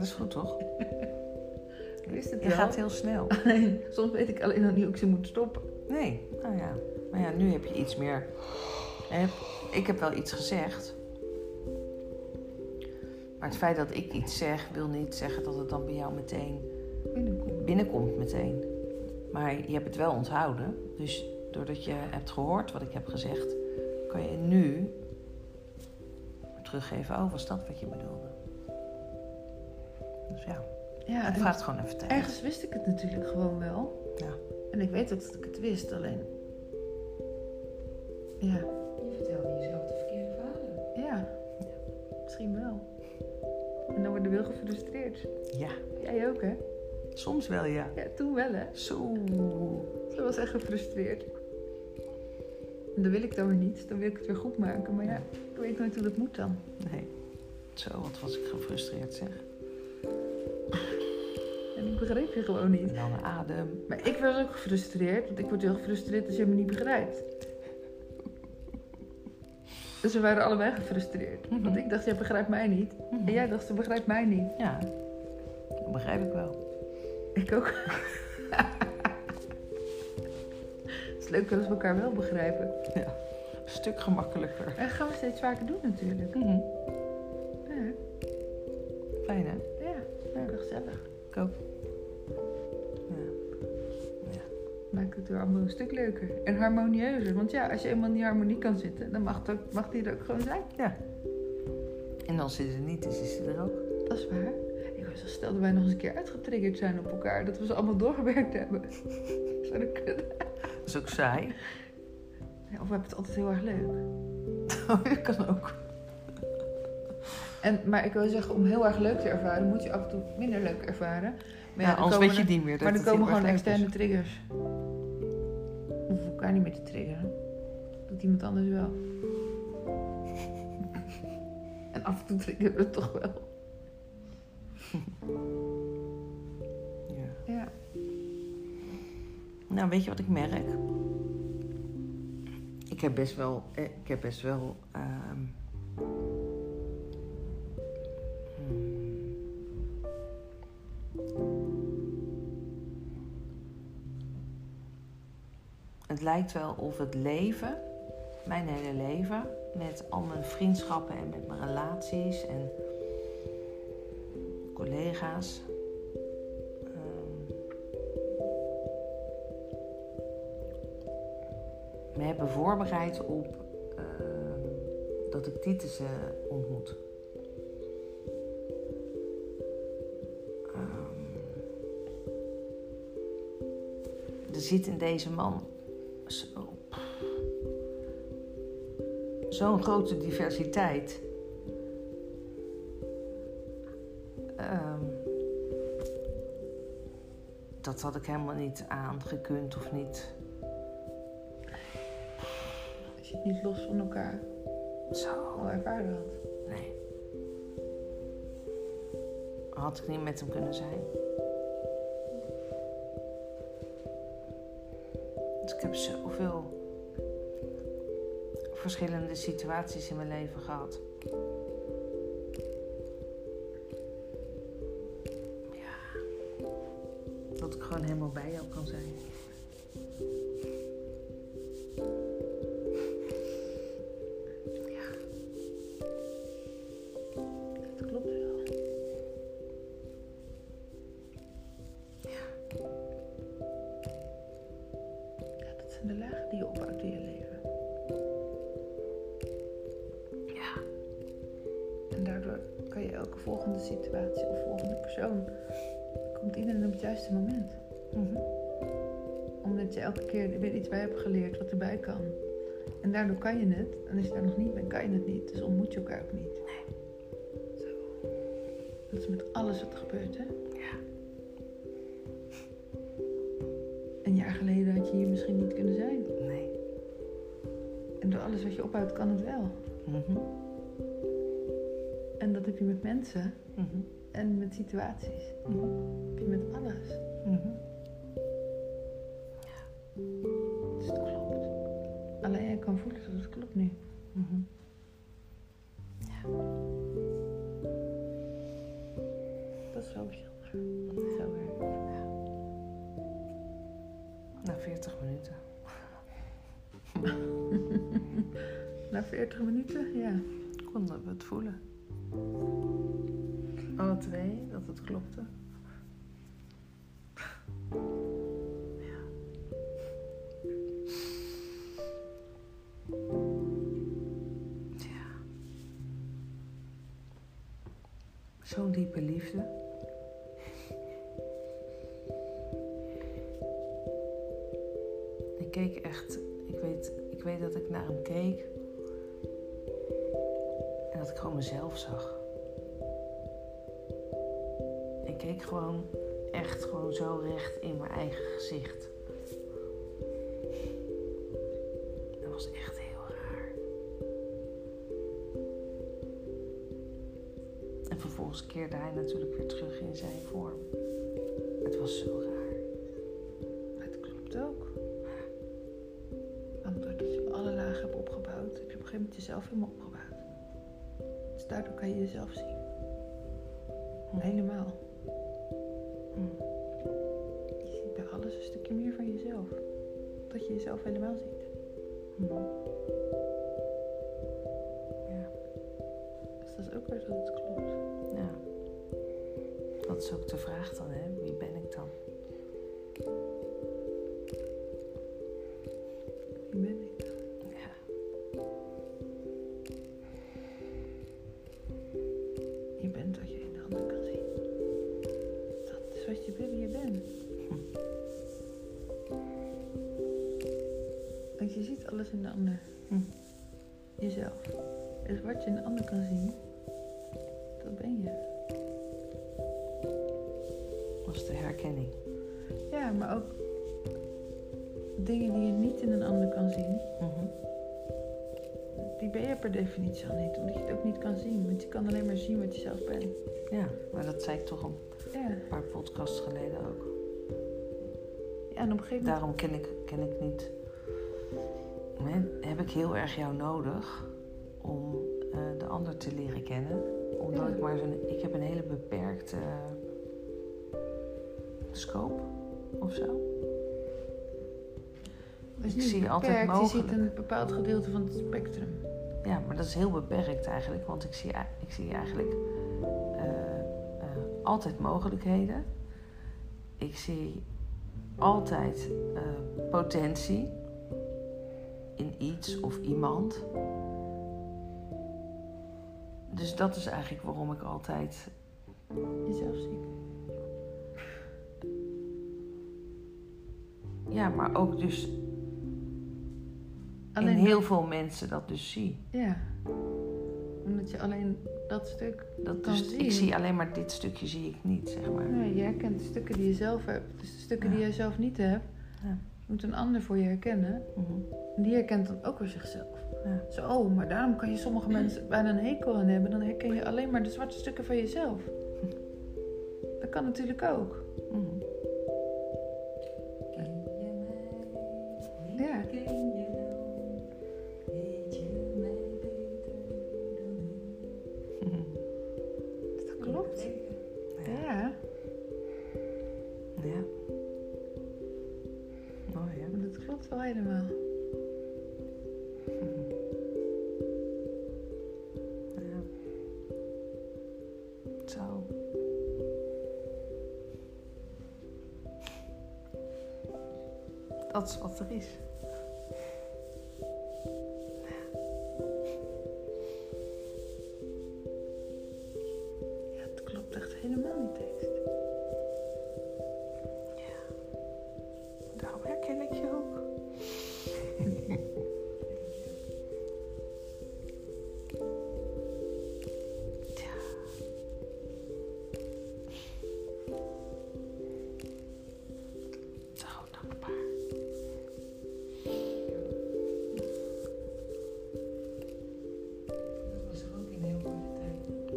dat is goed, toch? Ik wist het Je wel. gaat heel snel. Alleen, soms weet ik alleen nog niet hoe ik ze moet stoppen. Nee, nou ja. Maar ja, nu heb je iets meer. Ik heb wel iets gezegd. Maar het feit dat ik iets zeg, wil niet zeggen dat het dan bij jou meteen binnenkomt meteen. Maar je hebt het wel onthouden. Dus doordat je hebt gehoord wat ik heb gezegd, kan je nu teruggeven. Oh, was dat wat je bedoelde? Dus ja, Ja, het vraagt gewoon even tijd. ergens wist ik het natuurlijk gewoon wel. Ja. En ik weet ook dat ik het wist, alleen... Ja, Je vertelde jezelf de verkeerde verhalen. Ja, misschien wel. En dan worden we heel gefrustreerd. Ja, Jij ook, hè? soms wel ja. Ja, toen wel, hè? Zo. Ze was echt gefrustreerd. En dat wil ik dan weer niet. Dan wil ik het weer goed maken. Maar ja, ik weet nooit hoe dat moet dan. Nee. Zo, wat was ik gefrustreerd zeg. Begreep je gewoon niet. Lange adem. Maar ik was ook gefrustreerd, want ik word heel gefrustreerd als je me niet begrijpt. Dus we waren allebei gefrustreerd. Mhm. Want ik dacht, jij begrijpt mij niet. En jij dacht, ze begrijpt mij niet. Ja, dat begrijp ik wel. Ik ook. Het is leuk als we elkaar wel begrijpen. Een stuk gemakkelijker. En dat gaan we steeds vaker doen natuurlijk. Mhm. Ja, Fijn hè? ja. Ja. Ook gezellig. Ik ook. Het weer allemaal een stuk leuker. En harmonieuzer. Want ja, als je eenmaal in die harmonie kan zitten, dan mag, het ook, mag die er ook gewoon zijn. ja. En als ze er niet is, is ze er ook. Dat is waar. Ik was zo stel dat wij nog eens een keer uitgetriggerd zijn op elkaar. Dat we ze allemaal doorgewerkt hebben. Zou dat kunnen? Dat is ook saai. Ja, of we hebben het altijd heel erg leuk. Oh, dat kan ook. En, maar ik wil zeggen, om heel erg leuk te ervaren, moet je af en toe minder leuk ervaren. Maar Ja, anders komen weet je niet meer. dat Maar er komen gewoon is. externe triggers. Elkaar niet meer te triggeren. Doet iemand anders wel. En af en toe triggeren we het toch wel. Ja. Ja. Nou, weet je wat ik merk? Ik heb best wel. eh, Ik heb best wel. ehm, Het lijkt wel of het leven, mijn hele leven, met al mijn vriendschappen en met mijn relaties en collega's. ehm, me hebben voorbereid op ehm, dat ik Titus eh, ontmoet. Ehm, er zit in deze man zo- zo'n grote diversiteit. Ehm, dat had ik helemaal niet aangekund of niet. Als je het niet los van elkaar Zo. al ervaren had. Nee. Had ik niet met hem kunnen zijn. Heb zoveel verschillende situaties in mijn leven gehad. Ja. Dat ik gewoon helemaal bij jou kan zijn. Geleerd wat erbij kan. En daardoor kan je het. En als je daar nog niet bent, kan je het niet. Dus ontmoet je elkaar ook niet. Nee. Zo. Dat is met alles wat er gebeurt, hè? Ja. Een jaar geleden had je hier misschien niet kunnen zijn. Nee. En door alles wat je ophoudt, kan het wel. Mhm. En dat heb je met mensen Mhm. en met situaties. Dat heb je met alles. Voelen. Alle twee, dat het klopte. Ja. Zo'n diepe liefde. Ik keek echt, ik weet, ik weet dat ik naar hem keek. Dat ik gewoon mezelf zag. Ik keek gewoon echt gewoon zo recht in mijn eigen gezicht. Dat was echt heel raar. En vervolgens keerde hij natuurlijk weer terug in zijn vorm. Het was zo raar. Het klopt ook. Want doordat je alle lagen hebt opgebouwd, heb je op een gegeven moment jezelf helemaal opgebouwd. Daardoor kan je jezelf zien. Helemaal. Hm. Je ziet bij alles een stukje meer van jezelf. Dat je jezelf helemaal ziet. Hm. Ja, Dus dat is ook weer dat het klopt. ja. Dat is ook de vraag dan, hè? Want je ziet alles in de ander. Hm. Jezelf. Dus wat je in de ander kan zien, dat ben je. Dat is de herkenning. Ja, maar ook dingen die je niet in een ander kan zien, Mhm. die ben je per definitie al niet. Omdat je het ook niet kan zien. Want je kan alleen maar zien wat je zelf bent. Ja, maar dat zei ik toch een Ja, paar podcasts geleden ook. ja en op een gegeven moment... Daarom ken ik, ken ik niet. Heb ik heel erg jou nodig om eh, de ander te leren kennen. Omdat Ja. ik maar zo'n. Ik heb een hele beperkte scope of zo. Is ik zie altijd beperkt, Je mogelijk. ziet een bepaald gedeelte van het spectrum. Ja, maar dat is heel beperkt eigenlijk, want ik zie, ik zie eigenlijk eh, eh, altijd mogelijkheden. Ik zie altijd potentie iets of iemand. Dus dat is eigenlijk waarom ik altijd. Jezelf ziet. Ja, maar ook dus Alleen in heel veel mensen dat dus zie. Ja. Omdat je alleen dat stuk Dat kan dus, zien. ik zie alleen maar dit stukje zie ik niet, zeg maar. Nee, je herkent de stukken die je zelf hebt. Dus de stukken Ja. die jij zelf niet hebt, Ja. moet een ander voor je herkennen. Mhm. Die herkent dan ook weer zichzelf. Ja. Zo, oh, maar daarom kan je sommige mensen bijna een hekel aan hebben. Dan herken je alleen maar de zwarte stukken van jezelf. Dat kan natuurlijk ook. Mhm.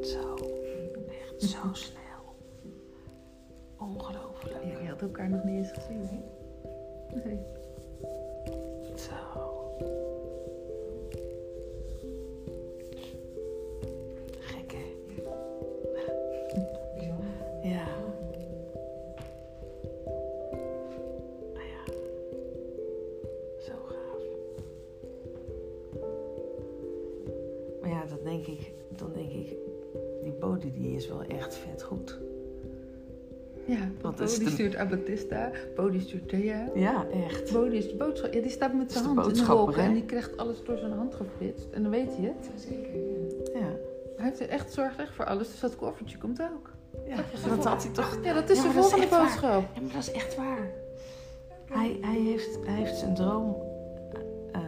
Zo. Echt zo snel. Ongelooflijk. Je had elkaar nog niet eens gezien, hè? Nee. Want is Bodhi de- stuurt Abatista, Bodhi stuurt Thea. Ja, echt. Bodhi is de boodschap. Ja, die staat met Is zijn hand in de hè? en die krijgt alles door zijn hand geflitst. En dan weet hij het. Ja, zeker. Ja. Ja. Hij heeft er echt zorg echt voor alles, dus dat koffertje komt ook. ja. Dat is Dat de had hij toch. Ja, dat is Ja, de is volgende waar. boodschap. Ja, maar dat is echt waar. Hij, hij, heeft, hij heeft zijn droom eh,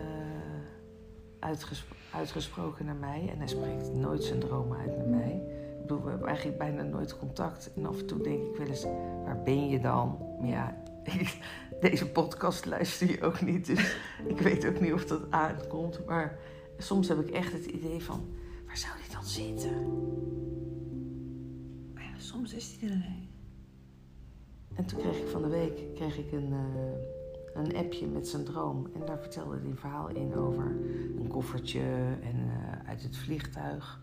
uitgesp- uitgesproken naar mij. En hij spreekt nooit zijn droom uit naar mij. We hebben eigenlijk bijna nooit contact. En af en toe denk ik wel eens, waar ben je dan? Maar ja, ik- deze podcast luister je ook niet. Dus ik weet ook niet of dat aankomt. Maar soms heb ik echt het idee van, waar zou die dan zitten? Maar ja, soms is hij er ineens. En toen kreeg ik van de week kreeg ik een, eh, een appje met zijn droom. En daar vertelde hij een verhaal in over een koffertje en eh, uit het vliegtuig.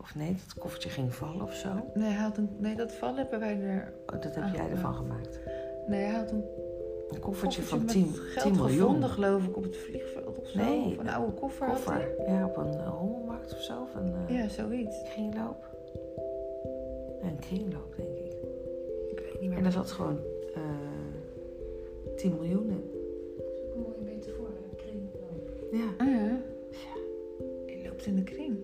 Of nee, dat koffertje ging vallen of zo. Nee, hij had een, nee, dat val hebben wij er. Oh, dat heb Ah, jij ja. ervan gemaakt. Nee, hij had een Een koffertje, koffertje van met 10, geld 10 miljoen. gevonden, geloof ik, op het vliegveld of zo. Nee. Of een oude koffer. had hij. Koffer. Ja, op een uh, rommelmarkt of zo. Of een eh, Ja, zoiets. kringloop. Ja, een kringloop, denk ik. Ik weet niet meer. En daar zat gewoon eh 10 miljoen in. Dat is ook een mooie metafoor, hè? kringloop. Ja. Ah, ja. Je loopt in de kring.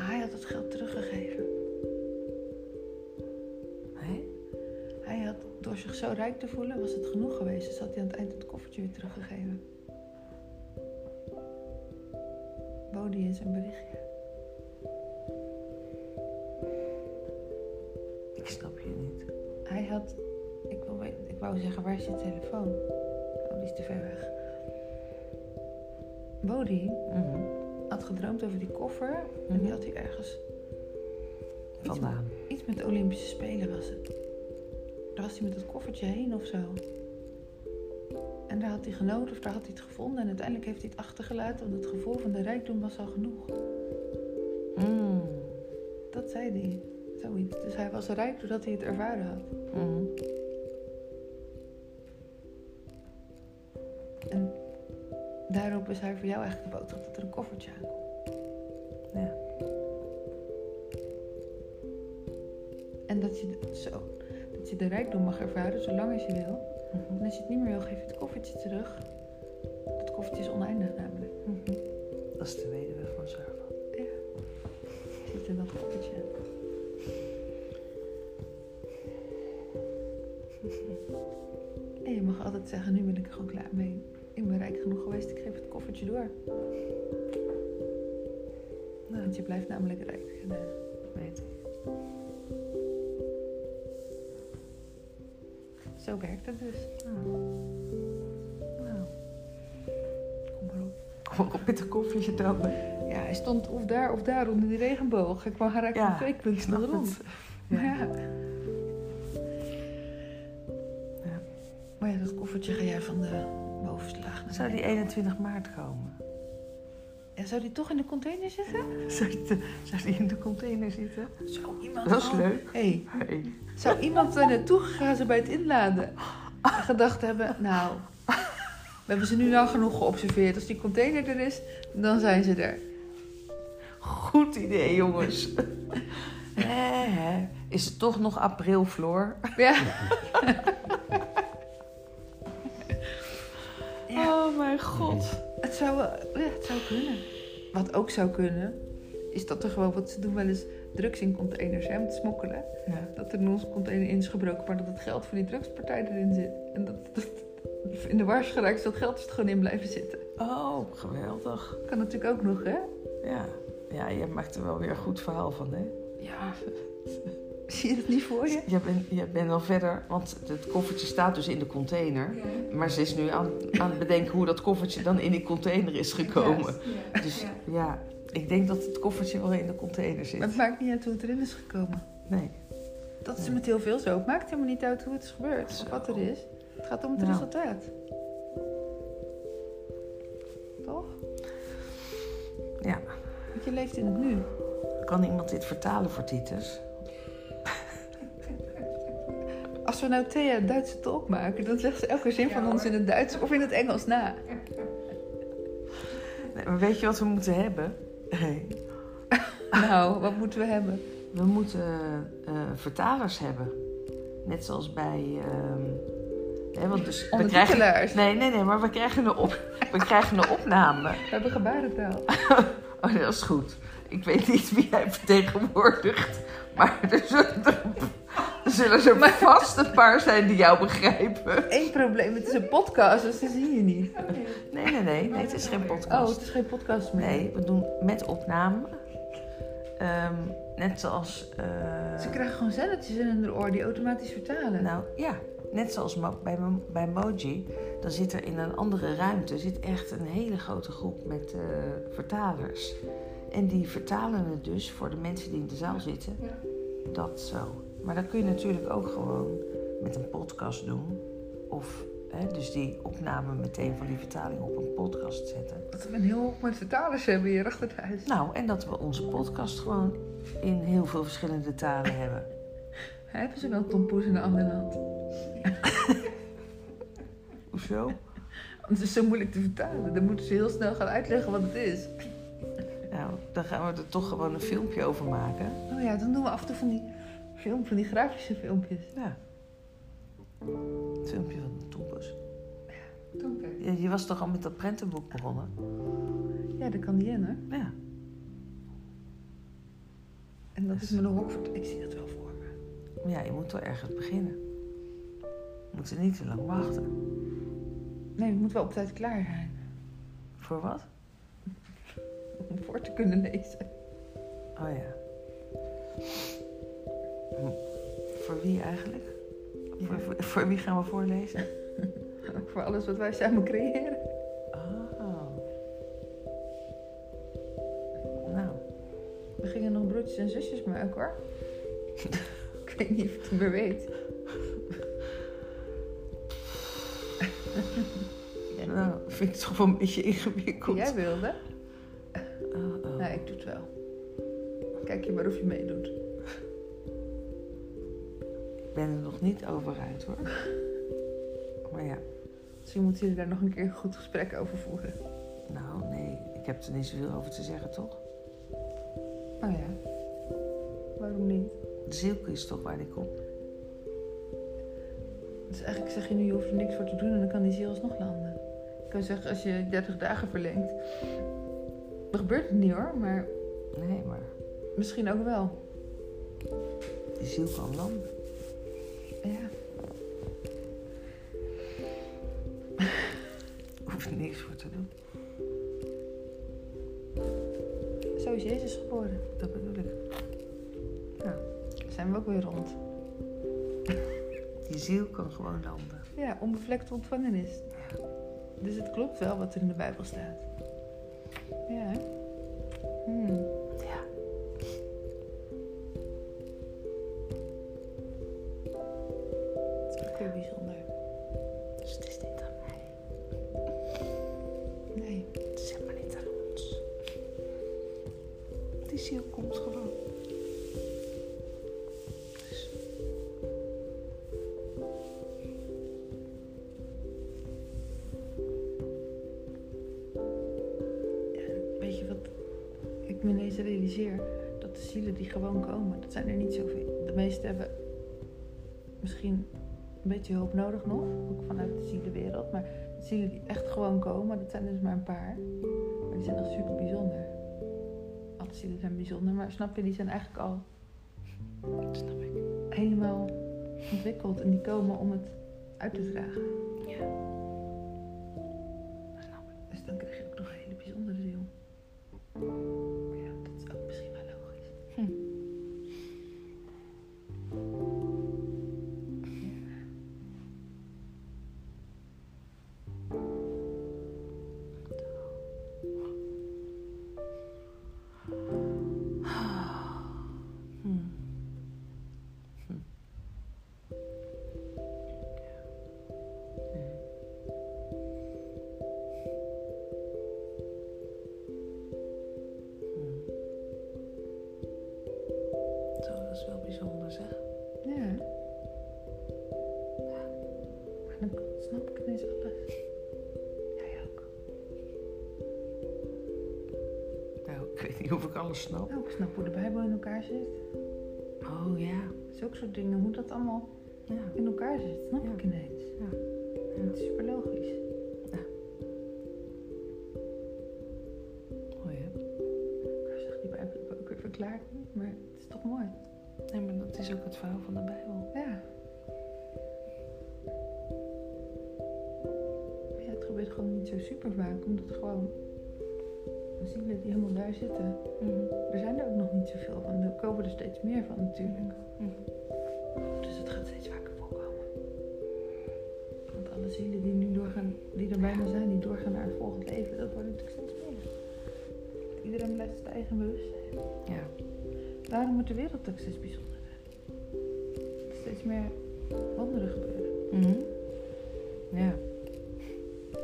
Maar hij had het geld teruggegeven. Hé? Hij had, door zich zo rijk te voelen, was het genoeg geweest. Dus had hij aan het eind het koffertje weer teruggegeven. Bodie in zijn berichtje. Ik snap je niet. Hij had, ik, wil, ik wou zeggen, waar is je telefoon? Oh, die is te ver weg. Bodie. Had gedroomd over die koffer. En Mhm. die had hij ergens, Vandaan. iets met de Olympische Spelen was het. Daar was hij met het koffertje heen of zo. En daar had hij genoten of daar had hij het gevonden. En uiteindelijk heeft hij het achtergelaten, want het gevoel van de rijkdom was al genoeg. Mm. Dat zei hij. Zoiets. Dus hij was rijk doordat hij het ervaren had. Mhm. En daarop is hij voor jou eigenlijk de boodschap dat er een koffertje aankomt. Ja. En dat je, de- zo, dat je de rijkdom mag ervaren zolang als je wil. Mhm. En als je het niet meer wil, geef je het koffertje terug. Dat koffertje is oneindig namelijk. Mhm. Dat is de weduwe van Zervan. Zit in dat koffertje. En je mag altijd zeggen, nu ben ik er gewoon klaar mee. Genoeg geweest, ik geef het koffertje door. Nou, Want je blijft namelijk rijk. En, eh, weet zo werkt het dus. Nou. Nou. Kom maar op. Kom maar op met een koffertje dan. Ja, hij stond of daar of daar onder die regenboog. Ik kwam geraakt Ja, van twee punten rond. Ja. ja. Maar ja, dat koffertje ga jij van de Zou die beneden. 21 maart komen? Ja, zou die toch in de container zitten? Zou die, te- zou die in de container zitten? Zou iemand Dat is al- leuk. Hey, Hey. zou iemand er naartoe gegaan zijn bij het inladen? En gedacht hebben, nou, we hebben ze nu lang genoeg geobserveerd. Als die container er is, dan zijn ze er. Goed idee, jongens. Hè. Is het toch nog april, Floor? Ja. ja. zou, ja, het zou kunnen. Wat ook zou kunnen, is dat er gewoon, wat ze doen wel eens drugs in containers, hè, om te smokkelen. Ja. Dat er in onze container in is gebroken, maar dat het geld van die drugspartij erin zit. En dat, dat in de wars geraakt is dat geld is er gewoon in blijven zitten. Oh, geweldig. Kan natuurlijk ook nog, hè? Ja. ja, jij maakt er wel weer een goed verhaal van, hè? Ja. Zie je het niet voor je? Jij bent, bent al verder, want het koffertje staat dus in de container. Ja. Maar ze is nu aan, aan het bedenken hoe dat koffertje dan in die container is gekomen. Ja. Dus Ja. ja, ik denk dat het koffertje wel in de container Maar zit. het maakt niet uit hoe het erin is gekomen. Nee. Dat is met heel veel zo. Het maakt helemaal niet uit hoe het is gebeurd. Zo. Of wat er is. Het gaat om het Nou. resultaat. Toch? Ja. Want je leeft in het nu. Kan iemand dit vertalen voor Titus? Als we nou Thea een Duitse tolk maken, dan zegt ze elke zin van ons in het Duits of in het Engels na. Nee, maar weet je wat we moeten hebben? Hey, Nou, wat moeten we hebben? We moeten eh, vertalers hebben. Net zoals bij. ehm, hè, want dus we krijgen, Ondertitelaars. nee, nee, nee, maar we krijgen een, op, we krijgen een opname. We hebben gebarentaal. Oh, dat is goed. Ik weet niet wie jij vertegenwoordigt. Maar er zullen er, er, zullen er vast een paar zijn die jou begrijpen. Eén probleem, het is een podcast, dus dat zie je niet. Nee, nee, nee. nee het is geen Oh, podcast. het is geen podcast meer. Nee, we doen met opname. Ehm, net zoals. eh, Ze krijgen gewoon zendertjes in hun oor die automatisch vertalen. Nou ja, net zoals bij, bij Moji, dan zit er in een andere ruimte zit echt een hele grote groep met eh, vertalers. En die vertalen het dus voor de mensen die in de zaal zitten. Ja. dat zo. Maar dat kun je natuurlijk ook gewoon met een podcast doen. Of hè, dus die opname meteen van die vertaling op een podcast zetten. Dat we een heel hoop met vertalers hebben hier achter het huis. Nou, en dat we onze podcast gewoon in heel veel verschillende talen hebben. Hebben ze wel tompoes in de andere hand? Hoezo? Want het is zo moeilijk te vertalen. Dan moeten ze heel snel gaan uitleggen wat het is. Nou, dan gaan we er toch gewoon een filmpje over maken. Oh ja, dan doen we af en toe van die, film, van die grafische filmpjes. Ja. Een filmpje van de tompus. Tonke. Je, je was toch al met dat prentenboek begonnen? Ja, dat kan die in, hè? Ja. En dat is met een hok voor... Ik zie dat wel voor me. Maar ja, je moet wel ergens beginnen. We moeten niet te lang wachten. Nee, het moet wel op tijd klaar zijn. Voor wat? Om voor te kunnen lezen. Oh ja. Voor wie eigenlijk? Ja. Voor, voor, voor wie gaan we voorlezen? Voor alles wat wij samen creëren. Oh. Nou, We gingen nog broertjes en zusjes maken, hoor. ik weet niet of je het meer weet. nou vind ik het toch wel een beetje ingewikkeld. Jij wilde? Oh, oh. Nee, ik doe het wel. Kijk je maar of je meedoet. Ik ben er nog niet over uit hoor. Maar ja, Misschien moeten jullie daar nog een keer een goed gesprek over voeren. nou nee, ik heb er niet zoveel over te zeggen toch? Oh ja. Waarom niet? De zielke is toch waar die komt. Dus eigenlijk zeg je nu, je hoeft er niks voor te doen en dan kan die ziel alsnog landen. Ik kan zeggen, als je 30 dagen verlengt. Dan gebeurt het niet hoor, maar Nee, maar misschien ook wel. die ziel kan landen. Hoef er niks voor te doen. Zo is Jezus geboren. Dat bedoel ik. Dan zijn we ook weer rond. Die ziel kan gewoon landen. Ja, onbevlekt ontvangen is. Dus het klopt wel wat er in de Bijbel staat. Ja, hè? Hmm. Ja. Het is ook weer bijzonder. Dus het is realiseer? Dat de zielen die gewoon komen, dat zijn er niet zoveel. De meesten hebben misschien een beetje hulp nodig nog, ook vanuit de zielenwereld. Maar de zielen die echt gewoon komen, dat zijn dus maar een paar. Maar die zijn echt super bijzonder. Alle zielen zijn bijzonder, maar snap je, die zijn eigenlijk al snap ik. helemaal ontwikkeld en die komen om het uit te dragen. Snap. Hoe de Bijbel in elkaar zit. Oh ja. Zulke soort dingen, hoe dat allemaal Ja. in elkaar zit, snap Ja. ik ineens. Ja. En het is super logisch. Mooi hè? Ik zeg, die Bijbel ook weer verklaard niet, maar het is toch mooi. Nee, maar dat is ook het verhaal van de Bijbel. Ja. Maar ja, het gebeurt gewoon niet zo super vaak, omdat het gewoon de zielen die helemaal daar zitten, er zijn er ook nog niet zoveel van. Er komen er steeds meer van natuurlijk. Dus het gaat steeds vaker voorkomen. Want alle zielen die nu doorgaan, die er bijna zijn, die doorgaan naar het volgende leven, dat wordt natuurlijk steeds meer. Iedereen blijft zijn eigen bewustzijn. Ja. Daarom wordt de wereld ook steeds bijzonderder. steeds meer wonderen gebeuren. Mhm. Ja.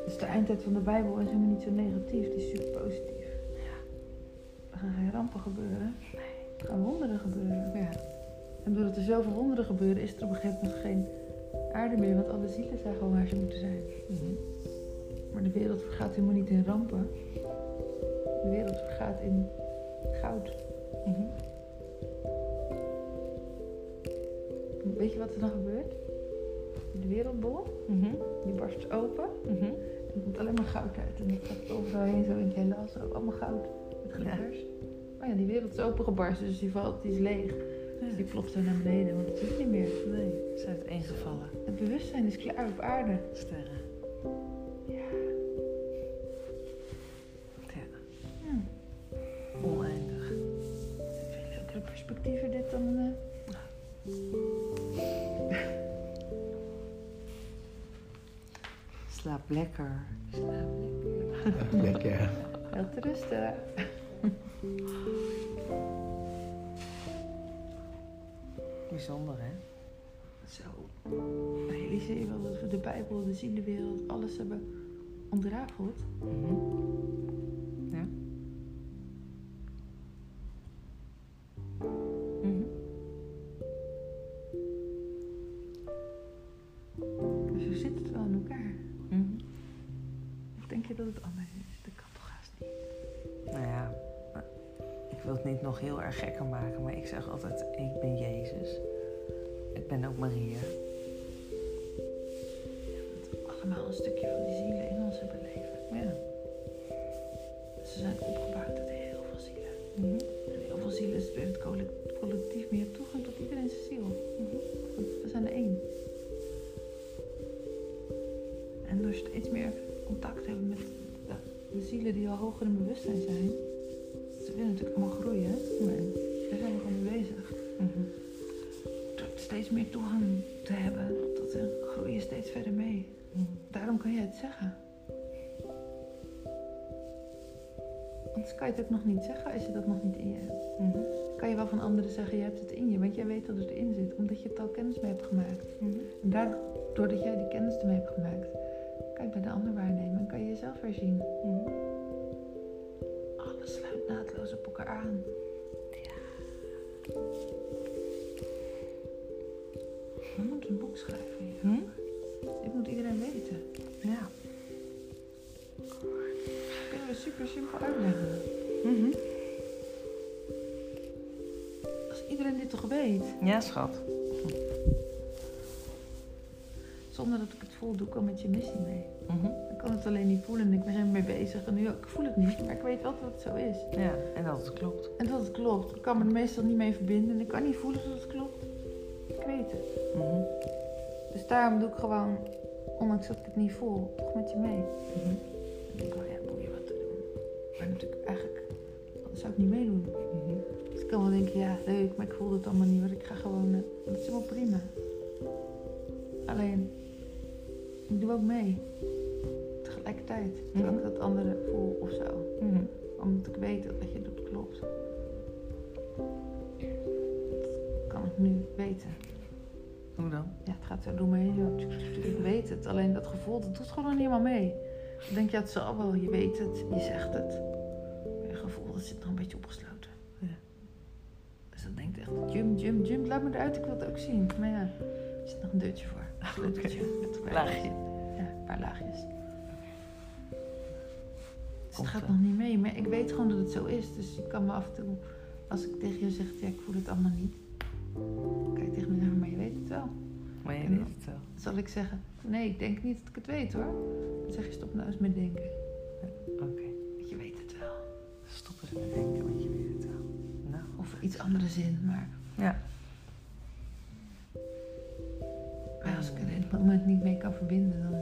Dus de eindtijd van de Bijbel is helemaal niet zo negatief, die is super positief. Rampen gebeuren. Er gaan wonderen gebeuren. ja. En doordat er zoveel wonderen gebeuren, is er op een gegeven moment geen aarde meer, want alle zielen zijn gewoon waar ze moeten zijn. Mhm. Maar de wereld vergaat helemaal niet in rampen. De wereld vergaat in goud. Mhm. Weet je wat er dan gebeurt? De wereldbol, Mhm. die barst open. Mhm. Er komt alleen maar goud uit. En dat gaat overal heen, zo in het heelal. Zo, allemaal goud. Met glitters. Maar ja, die wereld is opengebarsten, dus die valt, die is leeg. Dus die plopt zo naar beneden, want het is niet meer. Nee, ze is uiteengevallen. Het bewustzijn is klaar op aarde. Sterren. Ja. Ja. Hm. Oneindig. Veel leukere perspectieven dit dan... eh, Slaap lekker. Slaap lekker. Lekker. Wel te rusten. Bijzonder, hè? Zo. Realiseer je wel dat we de Bijbel, de zielenwereld, alles hebben ontrafeld? Mhm. Ja. Mhm. Dus hoe zit het wel in elkaar? Mhm. Of denk je dat het anders is? Dat kan toch haast niet? Nou ja, ik wil het niet nog heel erg gekker maken, maar ik zeg altijd: ik ben. Ik ben ook Maria. Dat we allemaal een stukje van die zielen in ons hebben leven. Ja. Ze zijn opgebouwd uit heel veel zielen. Mhm. En heel veel zielen is het colle- collectief meer toegang tot iedereen zijn ziel. Want we zijn er één. En door steeds meer contact te hebben met de, de zielen die al hoger in bewustzijn zijn. Kan je het ook nog niet zeggen als je dat nog niet in je hebt. Mhm. Kan je wel van anderen zeggen, je hebt het in je, want jij weet dat het erin zit, omdat je het al kennis mee hebt gemaakt. Mhm. En daardoor dat jij die kennis ermee hebt gemaakt, kan je bij de ander waarnemen en kan je jezelf herzien. Mhm. Alles sluit naadloos op elkaar aan. We moeten een boek schrijven hier. Hm? Dit moet iedereen weten. Ja. Super simpel uitleggen. Mhm. Als iedereen dit toch weet, Ja, schat. zonder dat ik het voel, doe ik al met je missie mee. Mhm. Ik kan het alleen niet voelen en ik ben er mee bezig. En nu, ik voel het niet, maar ik weet wel dat het zo is. Ja, en dat het klopt. En dat het klopt. Ik kan me er meestal niet mee verbinden en ik kan niet voelen dat het klopt. Ik weet het. Mhm. Dus daarom doe ik gewoon, ondanks dat ik het niet voel, toch met je mee. Denk oh ja, Maar natuurlijk, eigenlijk, dat zou ik niet meedoen. Mhm. Dus ik kan wel denken, ja, leuk, maar ik voel het allemaal niet. Want ik ga gewoon, eh, dat is helemaal prima. Alleen, ik doe ook mee. Tegelijkertijd. Terwijl ik Mhm. dat andere voel of zo. Mhm. Omdat ik weet dat wat je doet klopt. Dat kan ik nu weten. Hoe dan? Ja, het gaat zo door me heen. Ik weet het. Alleen dat gevoel, dat doet gewoon niet helemaal mee. Dan denk je, ja, het zal wel. Je weet het. Je zegt het. Zit nog een beetje opgesloten. Ja. Dus dan denkt echt, jump, jump, jump. Laat me eruit. Ik wil het ook zien. Maar ja, er zit nog een deurtje voor. Een. Met een Laagje. Ja, een paar laagjes. Dus het gaat wel. nog niet mee. Maar ik weet gewoon dat het zo is. Dus je kan me af en toe, als ik tegen je zeg, ja, ik voel het allemaal niet. Dan kan je tegen me zeggen, maar je weet het wel. Maar je weet het wel. Zal ik zeggen, nee, ik denk niet dat ik het weet hoor. Dan zeg je, stop nou eens met denken. Oké. Eens want je weet het wel. Nou. Of iets andere zin, maar Ja. maar als ik er in het moment niet mee kan verbinden, dan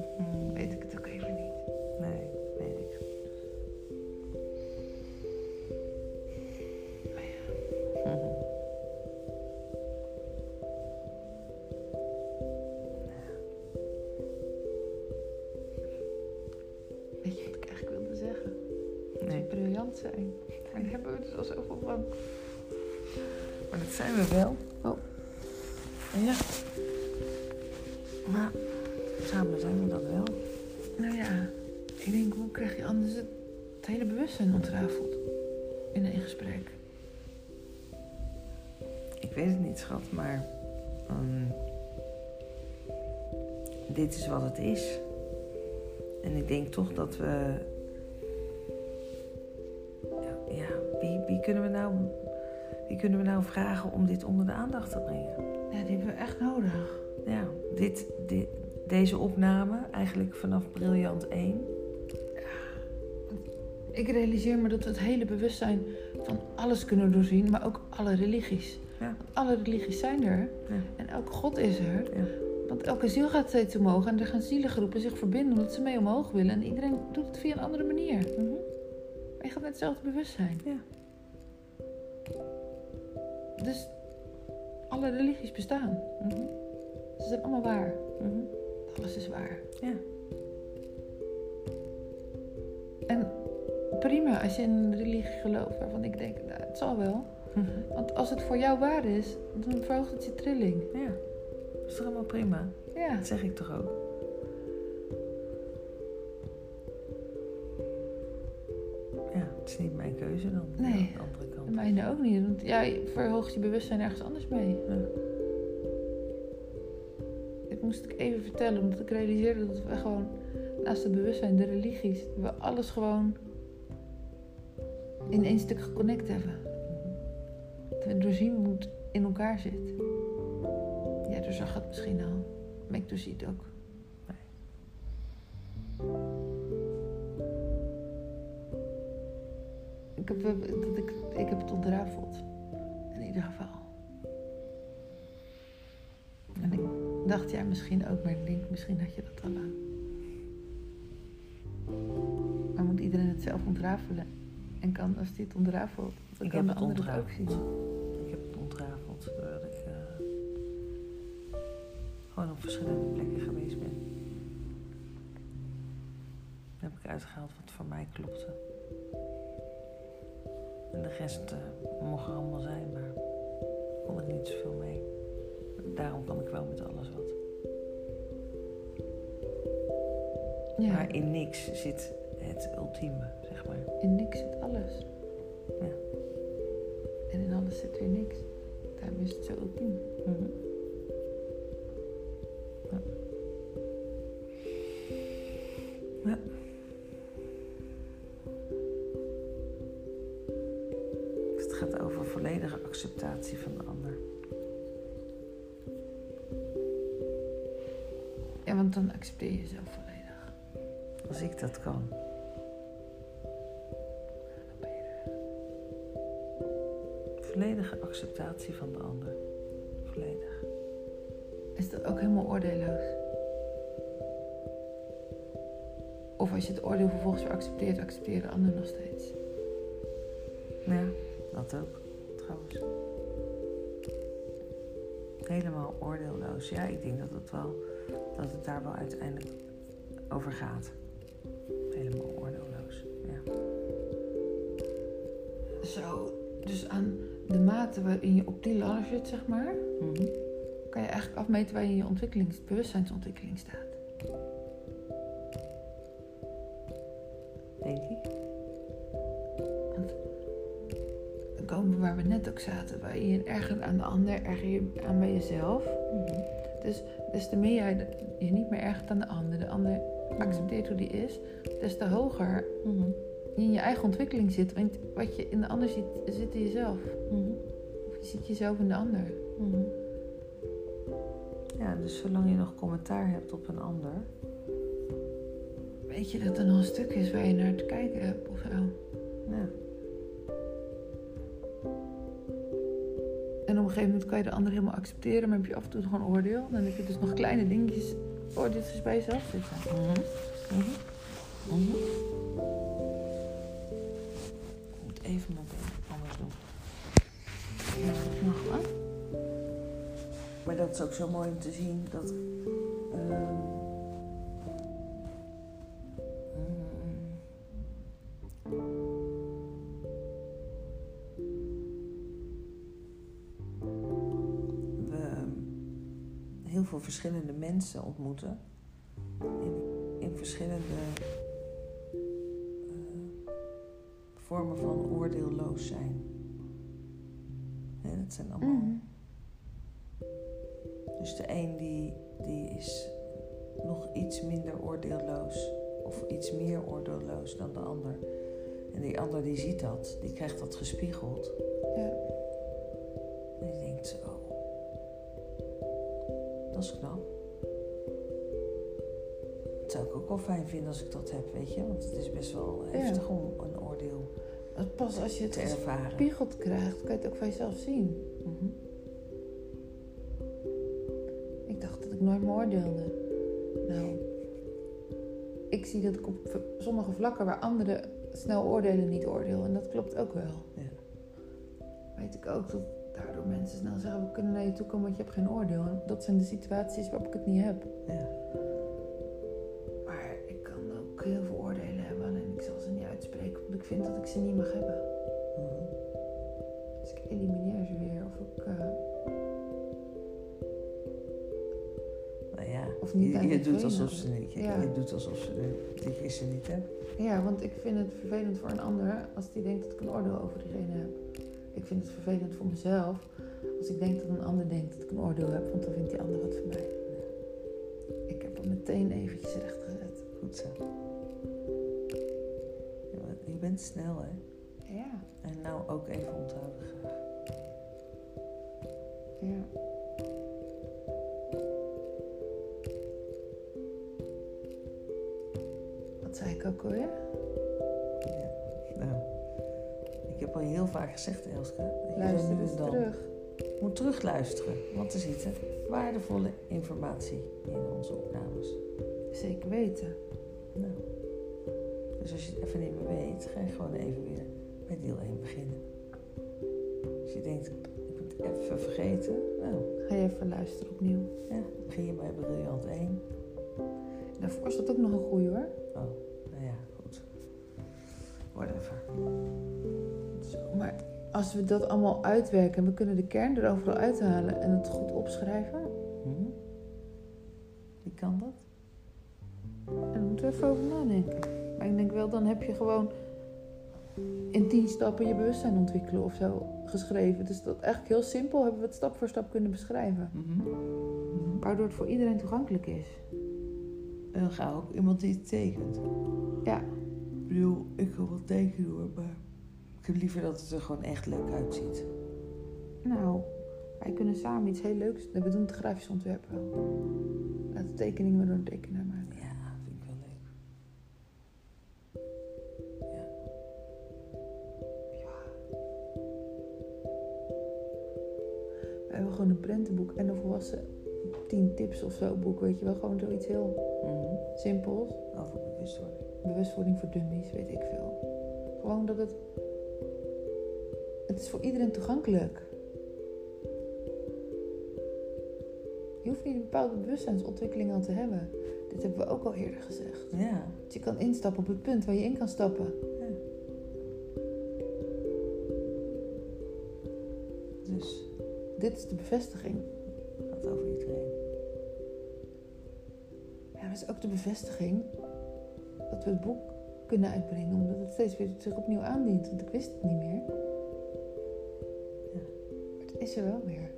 is. En ik denk toch dat we. Ja, ja, wie, wie, kunnen we nou, wie kunnen we nou vragen om dit onder de aandacht te brengen? Ja, die hebben we echt nodig. Ja, dit, dit, deze opname, eigenlijk vanaf Briljant 1. Ik realiseer me dat we het hele bewustzijn van alles kunnen doorzien, maar ook alle religies. Ja. Alle religies zijn er Ja. en elke God is er. Ja. Want elke ziel gaat steeds omhoog en er gaan zielengroepen zich verbinden omdat ze mee omhoog willen. En iedereen doet het via een andere manier. Mhm. Maar je gaat met hetzelfde bewustzijn. Ja. Dus alle religies bestaan. Mhm. Ze zijn allemaal waar. Mhm. Alles is waar. Ja. En prima als je in een religie gelooft waarvan ik denk, nou, het zal wel. Mhm. Want als het voor jou waar is, dan verhoogt het je trilling. Ja, dat is toch allemaal prima? Ja. Dat zeg ik toch ook? Ja, het is niet mijn keuze dan. Nee. Aan de andere kant. De mijne ook niet. Want jij verhoogt je bewustzijn ergens anders mee. Ja. Dit moest ik even vertellen, omdat ik realiseerde dat we gewoon naast het bewustzijn, de religies, we alles gewoon in één stuk geconnect hebben. Dat we doorzien hoe het in elkaar zit. Ja, zag het misschien al. Maar ik doorzie het ook. Ik heb, dat ik, ik heb het ontrafeld. In ieder geval. En ik dacht, jij misschien ook, maar denk, misschien had je dat al lang. Maar moet iedereen het zelf ontrafelen? En kan, als die het ontrafelt, dan Ik kan heb de ander het ook zien. Verschillende plekken geweest ben. Dan heb ik uitgehaald wat voor mij klopte. En de rest eh, mocht er allemaal zijn, maar ik kon er niet zoveel mee. Daarom kan ik wel met alles wat. Ja, Maar in niks zit het ultieme, zeg maar. in niks zit alles. Ja. En in alles zit weer niks. Daarom is het zo ultiem. Mhm. Als ik dat kan. Volledige acceptatie van de ander. Volledig. Is dat ook helemaal oordeelloos? Of als je het oordeel vervolgens weer accepteert, accepteer de ander nog steeds. Ja, dat ook, trouwens. Helemaal oordeelloos. Ja, ik denk dat het, wel, dat het daar wel uiteindelijk over gaat. Mate waarin je op die ladder zit, zeg maar, Mhm. kan je eigenlijk afmeten waar je in je ontwikkelings, bewustzijnsontwikkeling staat. Denk ik. Dan komen we waar we net ook zaten, waar je je ergert aan de ander, erger je aan bij jezelf. Mhm. Dus des te meer jij je niet meer ergert aan de ander, de ander accepteert hoe die is, des te hoger Mhm. je in je eigen ontwikkeling zit. Want wat je in de ander ziet, zit in jezelf. Mhm. Je ziet jezelf in de ander. Mhm. Ja, dus zolang je nog commentaar hebt op een ander. Weet je dat er nog een stuk is waar je naar te kijken hebt of zo? Ja. En op een gegeven moment kan je de ander helemaal accepteren, maar heb je af en toe gewoon oordeel. Dan heb je dus nog kleine dingetjes, oordeeltjes bij jezelf zitten. Mhm. Mhm. Mhm. Ik moet even mijn Dat is ook zo mooi om te zien dat. ehm, we heel veel verschillende mensen ontmoeten. verschillende eh, vormen van oordeelloos zijn. Hè, dat zijn allemaal. Mhm. Dus de een die, die is nog iets minder oordeelloos of iets meer oordeelloos dan de ander. En die ander die ziet dat, die krijgt dat gespiegeld. Ja. En die denkt, oh, dat is knap. Dat zou ik ook wel fijn vinden als ik dat heb, weet je. Want het is best wel Ja. heftig om een oordeel Pas als je het te ervaren. gespiegeld krijgt, kan je het ook van jezelf zien. Meer oordeelde. Nou, ik zie dat ik op sommige vlakken waar anderen snel oordelen niet oordeel. En dat klopt ook wel. Ja. Weet ik ook dat daardoor mensen snel zeggen, we kunnen naar je toe komen want je hebt geen oordeel. En dat zijn de situaties waarop ik het niet heb. Ja. Maar ik kan ook heel veel oordelen hebben, alleen ik zal ze niet uitspreken, want ik vind dat ik ze niet mag hebben. Je, doet alsof ze niet, je, Ja. je doet alsof ze de, dat je ze niet hebt. Ja, want ik vind het vervelend voor een ander als die denkt dat ik een oordeel over diegene heb. Ik vind het vervelend voor mezelf als ik denk dat een ander denkt dat ik een oordeel heb, want dan vindt die ander wat van mij. Ik heb hem meteen eventjes recht gezet. Goed zo. Je bent snel, hè? Ja, En nou ook even onthouden graag. ja. Ja. Nou, ik heb al heel vaak gezegd, Elske, Luister eens en dan terug. moet terugluisteren. Want er zit waardevolle informatie in onze opnames. Zeker weten. Nou, dus als je het even niet meer weet, ga je gewoon even weer bij deel 1 beginnen. Als je denkt, ik ben het even vergeten, nou Ga je even luisteren opnieuw. ja, begin je bij briljant 1. Daarvoor is dat ook nog een goeie hoor. Als we dat allemaal uitwerken en we kunnen de kern er overal uithalen en het goed opschrijven, Hm? Wie kan dat? en daar moeten we even over nadenken. Maar ik denk wel, dan heb je gewoon in tien stappen je bewustzijn ontwikkelen of zo geschreven. Dus dat eigenlijk heel simpel hebben we het stap voor stap kunnen beschrijven. Waardoor het voor iedereen toegankelijk is. En dan ga ook iemand die het tekent. Ja, Ik bedoel, ik kan wel tekenen hoor, maar ik heb liever dat het er gewoon echt leuk uitziet. nou, wij kunnen samen iets heel leuks. We doen het grafisch ontwerp wel. Laat de tekeningen maar door een tekenaar maken. Ja, vind ik wel leuk. Ja. We hebben gewoon een prentenboek en een volwassen 10 tips of zo boek, weet je wel. Gewoon zoiets heel Mhm. simpels. Over bewustwording. Bewustwording voor dummies, weet ik veel. Gewoon dat het... Het is voor iedereen toegankelijk. Je hoeft niet een bepaalde bewustzijnsontwikkeling al te hebben. Dit hebben we ook al eerder gezegd. Ja. Dus je kan instappen op het punt waar je in kan stappen. ja. Dus, Dit is de bevestiging. het gaat over iedereen. Ja, maar het is ook de bevestiging dat we het boek kunnen uitbrengen. Omdat het steeds weer zich opnieuw aandient. Want ik wist het niet meer. Is er wel weer.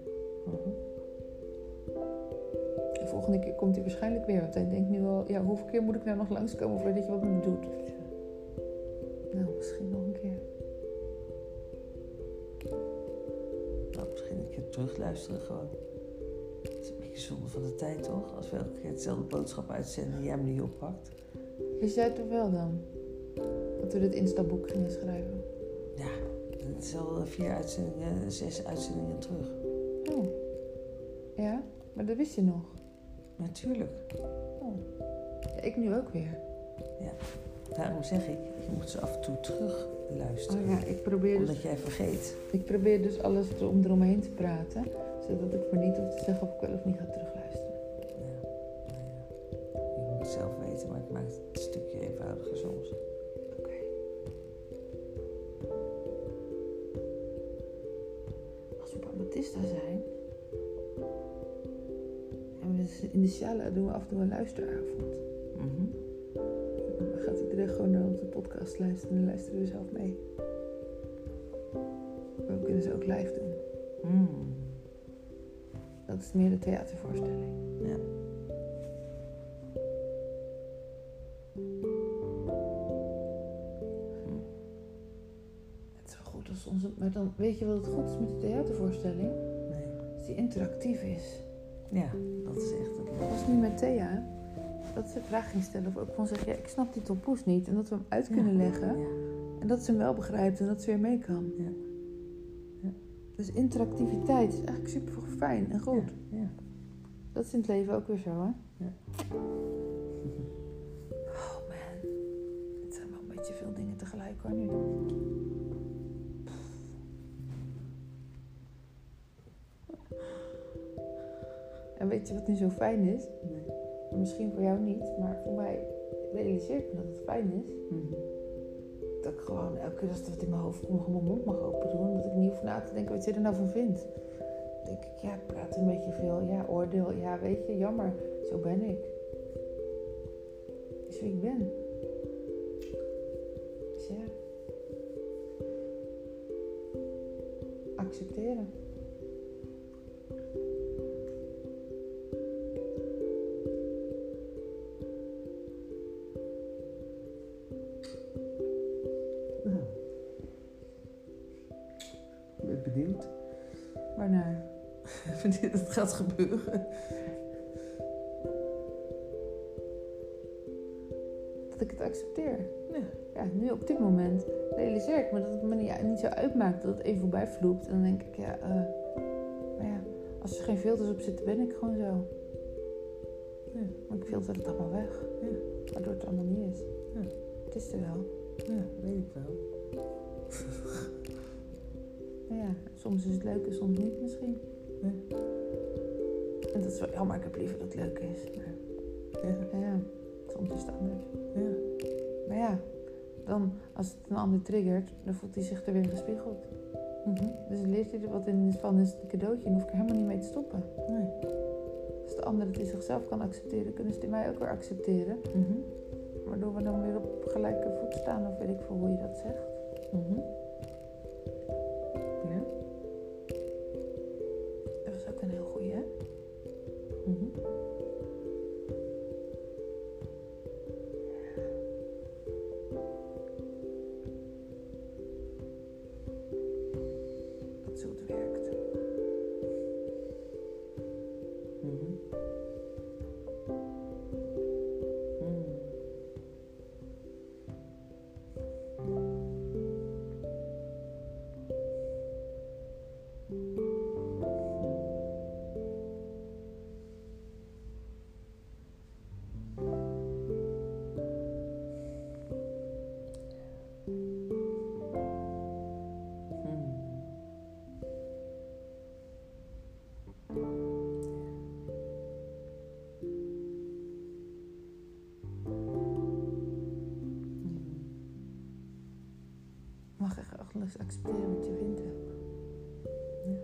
De volgende keer komt hij waarschijnlijk weer. Want hij denkt nu wel, ja, hoeveel keer moet ik nou nog langskomen voordat je wat met me doet? Nou, misschien nog een keer. Nou, misschien een keer terugluisteren gewoon. Het is een beetje zonde van de tijd, toch? Als we elke keer hetzelfde boodschap uitzenden en jij hem niet oppakt. Wist jij het toch wel dan? Dat we dit instapboek gingen schrijven. Ja, het is al vier uitzendingen, zes uitzendingen terug. Oh. Ja? Maar dat wist je nog. Natuurlijk. Oh. Ja, ik nu ook weer. Daarom zeg ik, je moet ze af en toe terug luisteren. Oh ja, ik probeer dus Omdat jij vergeet. Ik probeer dus alles om eromheen te praten, zodat ik maar niet hoef te zeggen of ik wel of niet ga terugluisteren. En doen we af en toe een luisteravond. Mhm. kinderen gewoon naar onze podcast luisteren, dan luisteren we zelf mee. We kunnen ze ook live doen. Mm. Dat is meer de theatervoorstelling. Ja. Het is wel goed als onze... Maar dan weet je wat het goed is met de theatervoorstelling? Nee. Dat die interactief is. Ja, dat is echt het Dat was nu met Thea. Dat ze vragen ging stellen of ook gewoon zeggen... Ja, ik snap die tompoes niet. En dat we hem uit kunnen Ja. leggen. Ja. En dat ze hem wel begrijpt en dat ze weer mee kan. Ja. Ja. Dus interactiviteit is eigenlijk super fijn en goed. Dat is in het leven ook weer zo, hè? Ja. Oh man. Het zijn wel een beetje veel dingen tegelijk hoor nu. En weet je wat nu zo fijn is? Nee. Misschien voor jou niet, maar voor mij realiseer ik me dat het fijn is. Mhm. Dat ik gewoon elke keer als er wat in mijn hoofd komt, gewoon mijn mond mag open doen. Dat ik niet hoef na te denken wat je er nou van vindt. Dan denk ik, ja, ik praat een beetje veel. Ja, oordeel. Ja, weet je, jammer. Zo ben ik. Is wie ik ben. Dus ja. Accepteren. Het gaat gebeuren. Dat ik het accepteer. Ja. Ja, nu op dit moment realiseer ik me dat het me niet, niet zo uitmaakt dat het even voorbij vloept. En dan denk ik, ja, eh, maar ja, als er geen filters op zitten, ben ik gewoon zo. Ja. Maar ik filter het allemaal weg. Ja. Waardoor het allemaal niet is. Ja. Het is er wel. Ja, weet ik wel. Ja, soms is het leuk en soms niet misschien. Ja. En dat is wel jammer, ik heb liever dat het leuk is. Maar Ja. ja, soms is het anders. Ja. Maar ja, dan als het een ander triggert, dan voelt hij zich er weer gespiegeld. Mhm. Dus leert hij er wat in van is het een cadeautje en hoef ik er helemaal niet mee te stoppen. Nee. Als de ander het in zichzelf kan accepteren, kunnen ze het in mij ook weer accepteren. Mhm. Waardoor we dan weer op gelijke voet staan, of weet ik veel hoe je dat zegt. Mhm. Accepteren wat je vindt ook. Ja.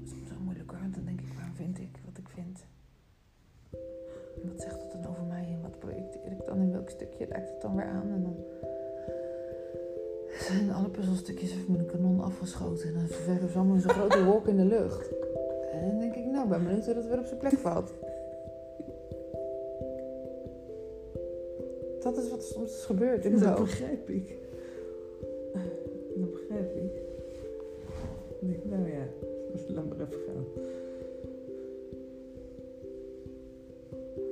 Dat is zo moeilijk hoor, want dan denk ik, waarom vind ik wat ik vind? Wat zegt dat dan over mij en wat projecteer ik dan in welk stukje raakt het dan weer aan? En dan zijn alle puzzelstukjes even met een kanon afgeschoten en dan verven ze zo'n grote wolk in de lucht. En dan denk ik, nou, ben benieuwd hoe dat weer op zijn plek valt. Soms gebeurt in mijn Dat hoofd. begrijp ik. Dat begrijp ik. Ik denk, nou ja, laat maar even gaan.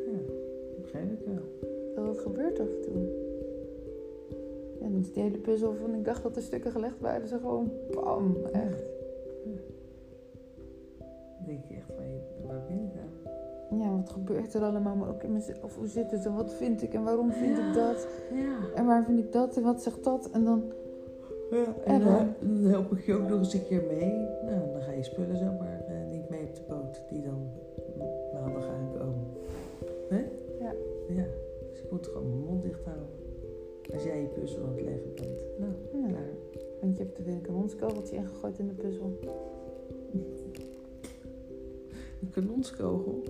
Ja, dat begrijp ik wel. Dat het gebeurt af en toe. Ja, dan is die hele puzzel van ik dacht dat er stukken gelegd waren, ze gewoon bam, echt. Er allemaal, maar ook in mezelf, hoe zit het en wat vind ik en waarom vind ik dat Ja. en waar vind ik dat en wat zegt dat en dan, ja en dan, dan help ik je ook nog eens een keer mee. Nou, dan ga je spullen zomaar eh, niet mee op de boot die dan maandag aankomen. Hè? Ja. Ja, dus ik moet gewoon mijn mond dicht houden. Als jij je puzzel aan het leggen bent. Nou, Ja. klaar. want je hebt er weer een kanonskogeltje ingegooid in de puzzel. Een kanonskogel.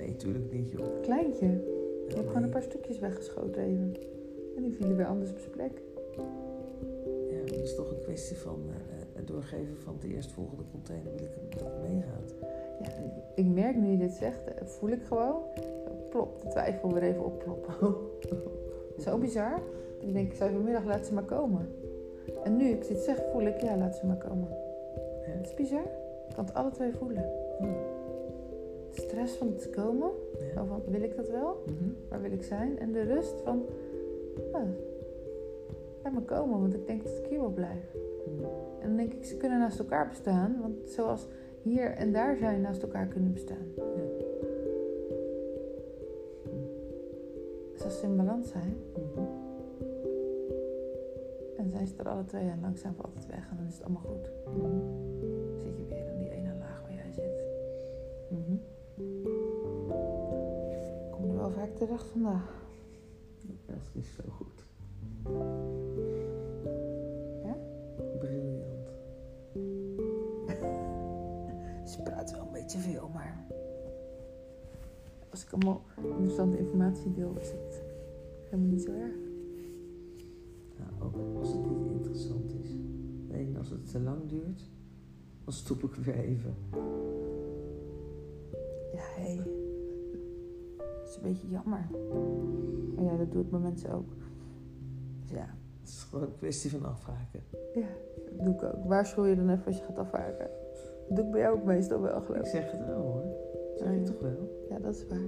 Nee, tuurlijk niet, joh. Kleintje. Je hebt gewoon een paar stukjes weggeschoten even. En die vielen weer anders op zijn plek. Ja, dat is toch een kwestie van eh, eh, het doorgeven van de eerstvolgende container. Wil ik dat het meegaat? Ja, ik merk nu je dit zegt, eh, voel ik gewoon. Plop, de twijfel weer even opploppen. Zo bizar. Ik denk, ik vanmiddag laat ze maar komen. En nu ik dit zeg, voel ik, ja, laat ze maar komen. Het is bizar. Ik kan het alle twee voelen. Hm. Stress van het komen, Ja. van, wil ik dat wel? Mhm. Waar wil ik zijn? En de rust van, oh, laat me komen, want ik denk dat ik hier wel blijf. Hm. En dan denk ik, ze kunnen naast elkaar bestaan. Want zoals hier en daar zijn naast elkaar kunnen bestaan. Ja. Dus als ze in balans zijn, Mhm. en zijn ze er alle twee en langzaam valt het weg en dan is het allemaal goed. Vaak terecht vandaag. Dat is zo goed. Ja? Briljant. Ze praat wel een beetje veel, maar... Als ik allemaal interessante informatie deel, is het helemaal niet zo erg. Nou, ook als het niet interessant is. Alleen als het te lang duurt, dan stop ik weer even. Ja, hé. Dat is een beetje jammer. Maar ja, dat doe ik mensen ook. Dus ja, Het is gewoon een kwestie van afhaken. ja dat doe ik ook. Waarschuw je dan even als je gaat afhaken. Dat doe ik bij jou ook meestal wel, geloof Ik ik. zeg het wel hoor. Zeg Ah, ik ja. toch wel? Ja, dat is waar.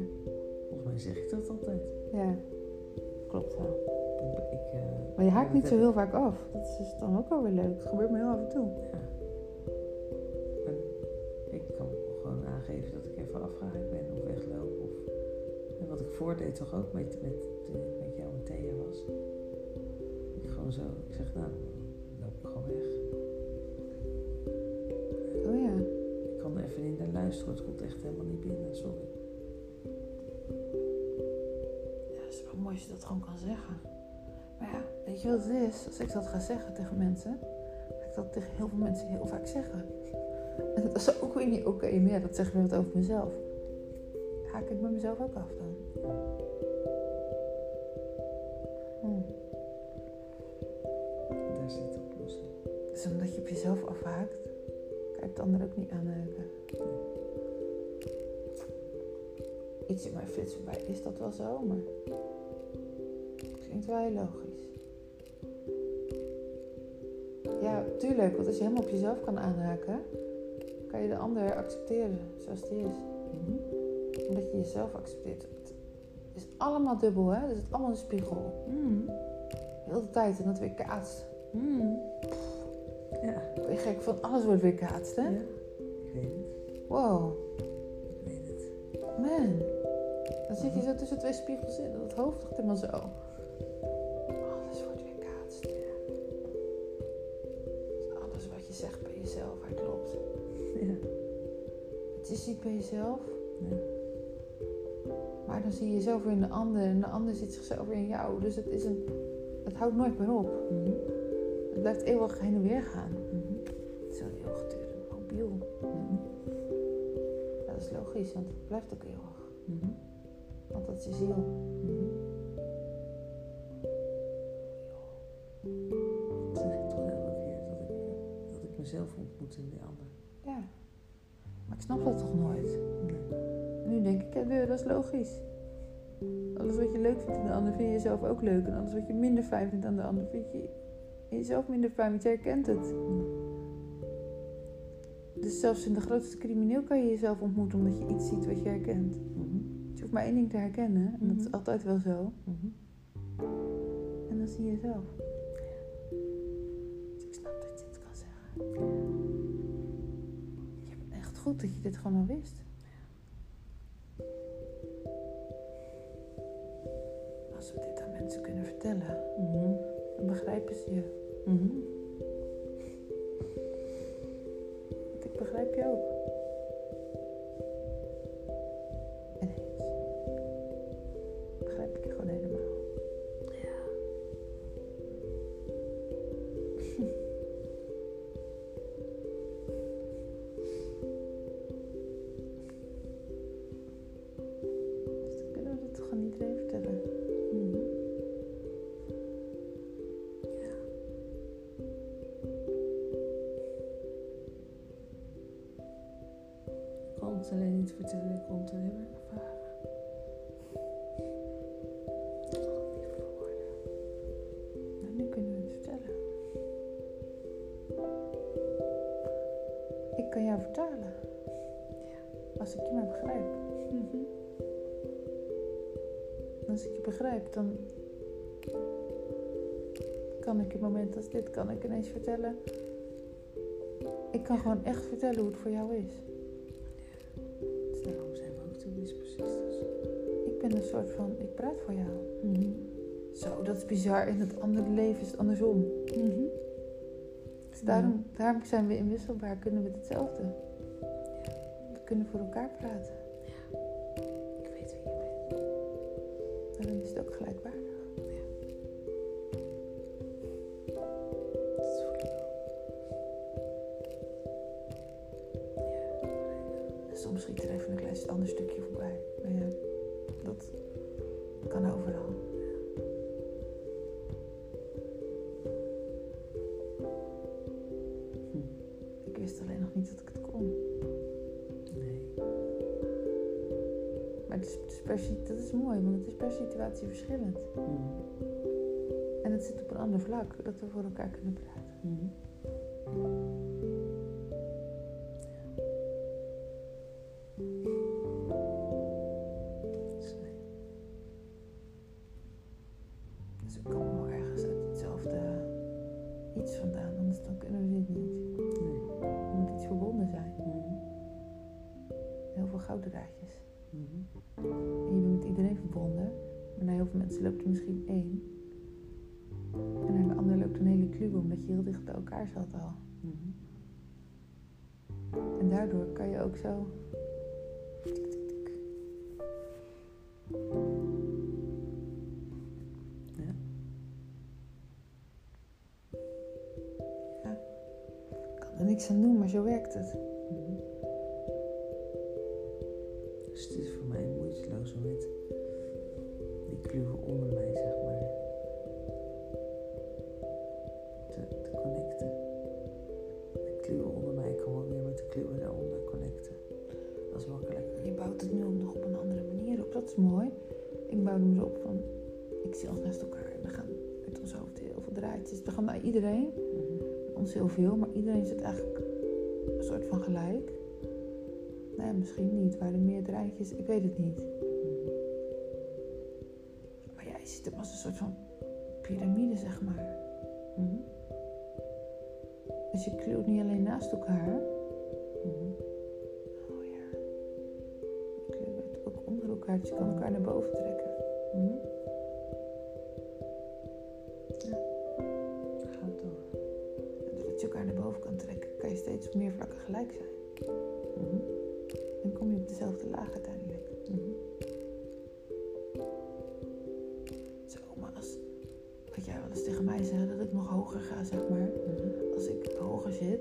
Volgens mij zeg ik dat altijd. Ja, klopt wel. Ik, ik, eh, Maar je haakt niet dat zo heel vaak af. Dat is dus dan ook wel weer leuk. Dat gebeurt me heel af en toe. Ja. Voordeed toch ook met, met, met jou en Thea was. Ik gewoon zo, ik zeg nou, dan loop ik gewoon weg. Oh ja. Ik kan er even niet naar luisteren, het komt echt helemaal niet binnen, sorry. Ja, dat is wel mooi als je dat gewoon kan zeggen. Maar ja, weet je wat het is? Als ik dat ga zeggen tegen mensen, ga ik dat tegen heel veel mensen heel vaak zeggen. En dat is ook weer niet oké, ja, dat zegt weer wat over mezelf. Haak ik met mezelf ook af dan? Hm. Daar zit de oplossing. Dus omdat je op jezelf afhaakt, kan je het ander ook niet aanhaken. Iets in mijn flits voorbij is dat wel zo, maar het klinkt wel heel logisch. Ja, tuurlijk, want als je helemaal op jezelf kan aanhaken, kan je de ander accepteren zoals die is. Mhm. Omdat je jezelf accepteert. Het is allemaal dubbel, hè? Het is allemaal een spiegel. Mhm. Heel de tijd en dat weer kaatst. Mhm. Ja. Gek van alles wordt weer kaatst, hè? ja, ik weet het. Wow. Ik weet het. Man, dan zit je zo tussen twee spiegels in. Dat hoofd gaat helemaal zo. Alles wordt weer kaatst. Dus alles wat je zegt bij jezelf, hij klopt. Ja. Het is niet bij jezelf, ja. Dan zie je jezelf weer in de ander. En de ander ziet zichzelf weer in jou. Dus het, is een, het houdt nooit meer op. Mhm. Het blijft eeuwig heen en weer gaan. Mhm. Het is een eeuwigdurend mobiel. Mhm. Ja, dat is logisch, want het blijft ook eeuwig. Mhm. Want dat is je ziel. Dat zeg ik toch elke keer, dat ik, dat ik mezelf ontmoet in die ander. Ja. Maar ik snap dat toch nooit? Nee. Nu denk ik, dat is logisch. Alles wat je leuk vindt in de ander vind je jezelf ook leuk. En alles wat je minder fijn vindt aan de ander vind je jezelf minder fijn, want jij herkent het. Dus zelfs in de grootste crimineel kan je jezelf ontmoeten omdat je iets ziet wat je herkent. Mhm. Dus je hoeft maar één ding te herkennen. En dat is Mhm. altijd wel zo. Mhm. En dan zie je jezelf. Dus ik snap dat je het kan zeggen. Je bent echt goed dat je dit gewoon al wist. Mensen kunnen vertellen, Mhm. dan begrijpen ze je. Mhm. Dan kan ik in momenten als dit kan ik ineens vertellen. Ik kan gewoon echt vertellen hoe het voor jou is. Dus daarom zijn we ook precies dus. Ik ben een soort van, ik praat voor jou. Zo, dat is bizar. In het andere leven is het andersom. Dus daarom, daarom zijn we inwisselbaar, kunnen we hetzelfde. We kunnen voor elkaar praten. Ander vlak, dat we voor elkaar kunnen praten. Hm. Kan je ook zo. Ja. Ja. Ik kan er niks aan doen, maar zo werkt het. Heel veel, maar iedereen zit eigenlijk een soort van gelijk. Nee, misschien niet. Waren er meer draadjes? Ik weet het niet. Maar ja, je ziet hem als een soort van piramide, zeg maar. Mhm. Dus je kluwt niet alleen naast elkaar. Mhm. Oh ja. Je kluwt ook onder elkaar, dus je kan elkaar naar boven trekken. Op meer vlakken gelijk zijn. Mhm. Dan kom je op dezelfde laag uiteindelijk. Mhm. Zo, maar als, wat jij wel eens tegen mij zei, dat ik nog hoger ga, zeg maar. Mhm. Als ik hoger zit,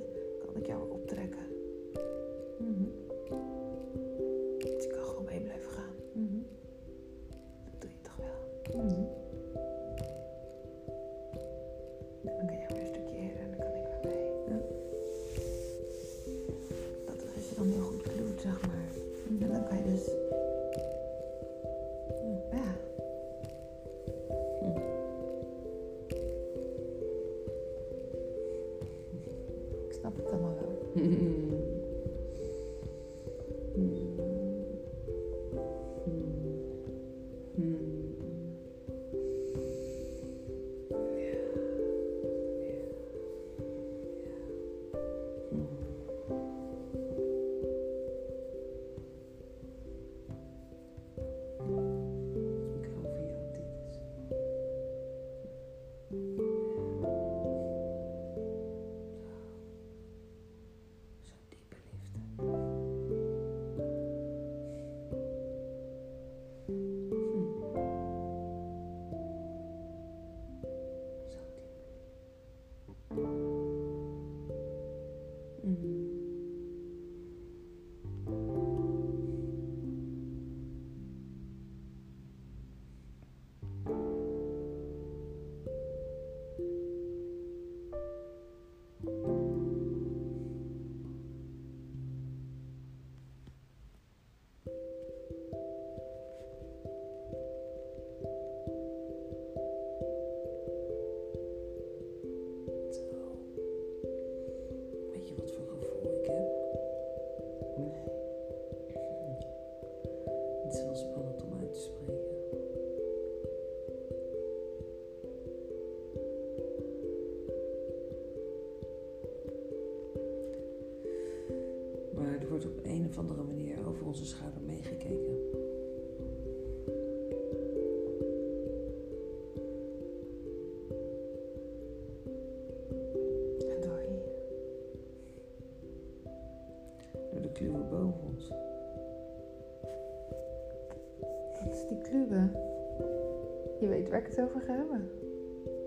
waar ik het over ga hebben.